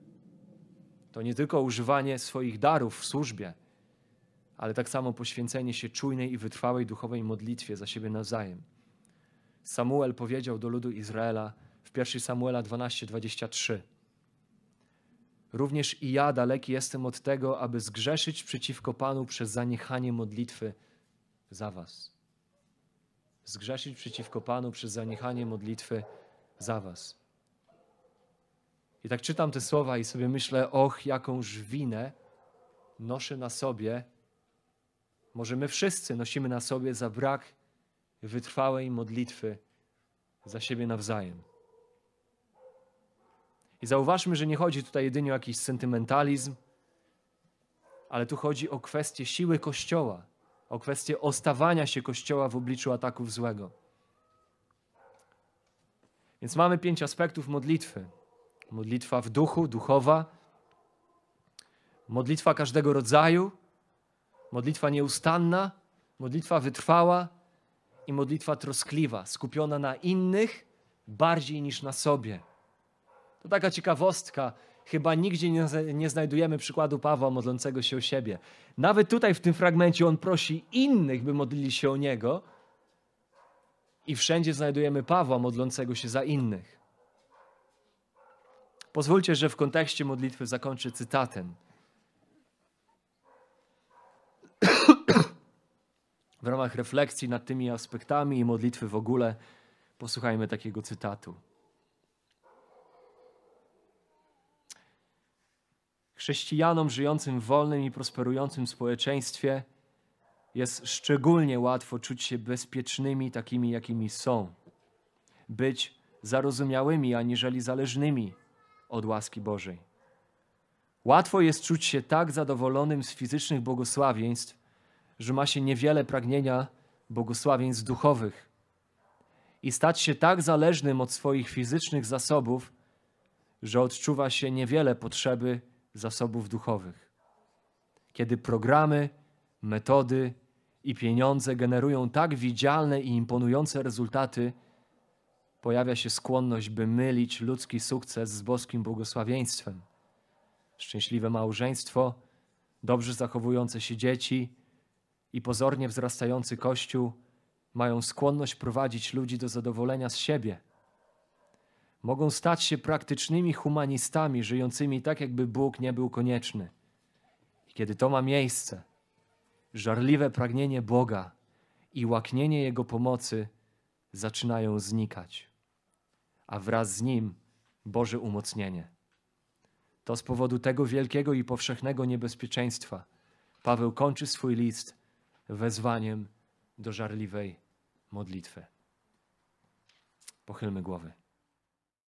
Speaker 1: to nie tylko używanie swoich darów w służbie, ale tak samo poświęcenie się czujnej i wytrwałej duchowej modlitwie za siebie nawzajem. Samuel powiedział do ludu Izraela w 1 Samuela 12:23. Również i ja daleki jestem od tego, aby zgrzeszyć przeciwko Panu przez zaniechanie modlitwy za was. Zgrzeszyć przeciwko Panu przez zaniechanie modlitwy za was. I tak czytam te słowa i sobie myślę, och, jakąż winę noszę na sobie. Może my wszyscy nosimy na sobie za brak wytrwałej modlitwy za siebie nawzajem. I zauważmy, że nie chodzi tutaj jedynie o jakiś sentymentalizm, ale tu chodzi o kwestię siły Kościoła, o kwestię ostawania się Kościoła w obliczu ataków złego. Więc mamy pięć aspektów modlitwy. Modlitwa w duchu, duchowa, modlitwa każdego rodzaju, modlitwa nieustanna, modlitwa wytrwała i modlitwa troskliwa, skupiona na innych bardziej niż na sobie. To taka ciekawostka. Chyba nigdzie nie, nie znajdujemy przykładu Pawła modlącego się o siebie. Nawet tutaj w tym fragmencie on prosi innych, by modlili się o niego, i wszędzie znajdujemy Pawła modlącego się za innych. Pozwólcie, że w kontekście modlitwy zakończę cytatem. W ramach refleksji nad tymi aspektami i modlitwy w ogóle posłuchajmy takiego cytatu. Chrześcijanom żyjącym w wolnym i prosperującym społeczeństwie jest szczególnie łatwo czuć się bezpiecznymi takimi, jakimi są. Być zarozumiałymi, aniżeli zależnymi od łaski Bożej. Łatwo jest czuć się tak zadowolonym z fizycznych błogosławieństw, że ma się niewiele pragnienia błogosławieństw duchowych i stać się tak zależnym od swoich fizycznych zasobów, że odczuwa się niewiele potrzeby zasobów duchowych. Kiedy programy, metody i pieniądze generują tak widzialne i imponujące rezultaty, pojawia się skłonność, by mylić ludzki sukces z boskim błogosławieństwem. Szczęśliwe małżeństwo, dobrze zachowujące się dzieci i pozornie wzrastający kościół mają skłonność prowadzić ludzi do zadowolenia z siebie. Mogą stać się praktycznymi humanistami, żyjącymi tak, jakby Bóg nie był konieczny. I kiedy to ma miejsce, żarliwe pragnienie Boga i łaknienie Jego pomocy zaczynają znikać, a wraz z nim Boże umocnienie. To z powodu tego wielkiego i powszechnego niebezpieczeństwa Paweł kończy swój list wezwaniem do żarliwej modlitwy. Pochylmy głowy.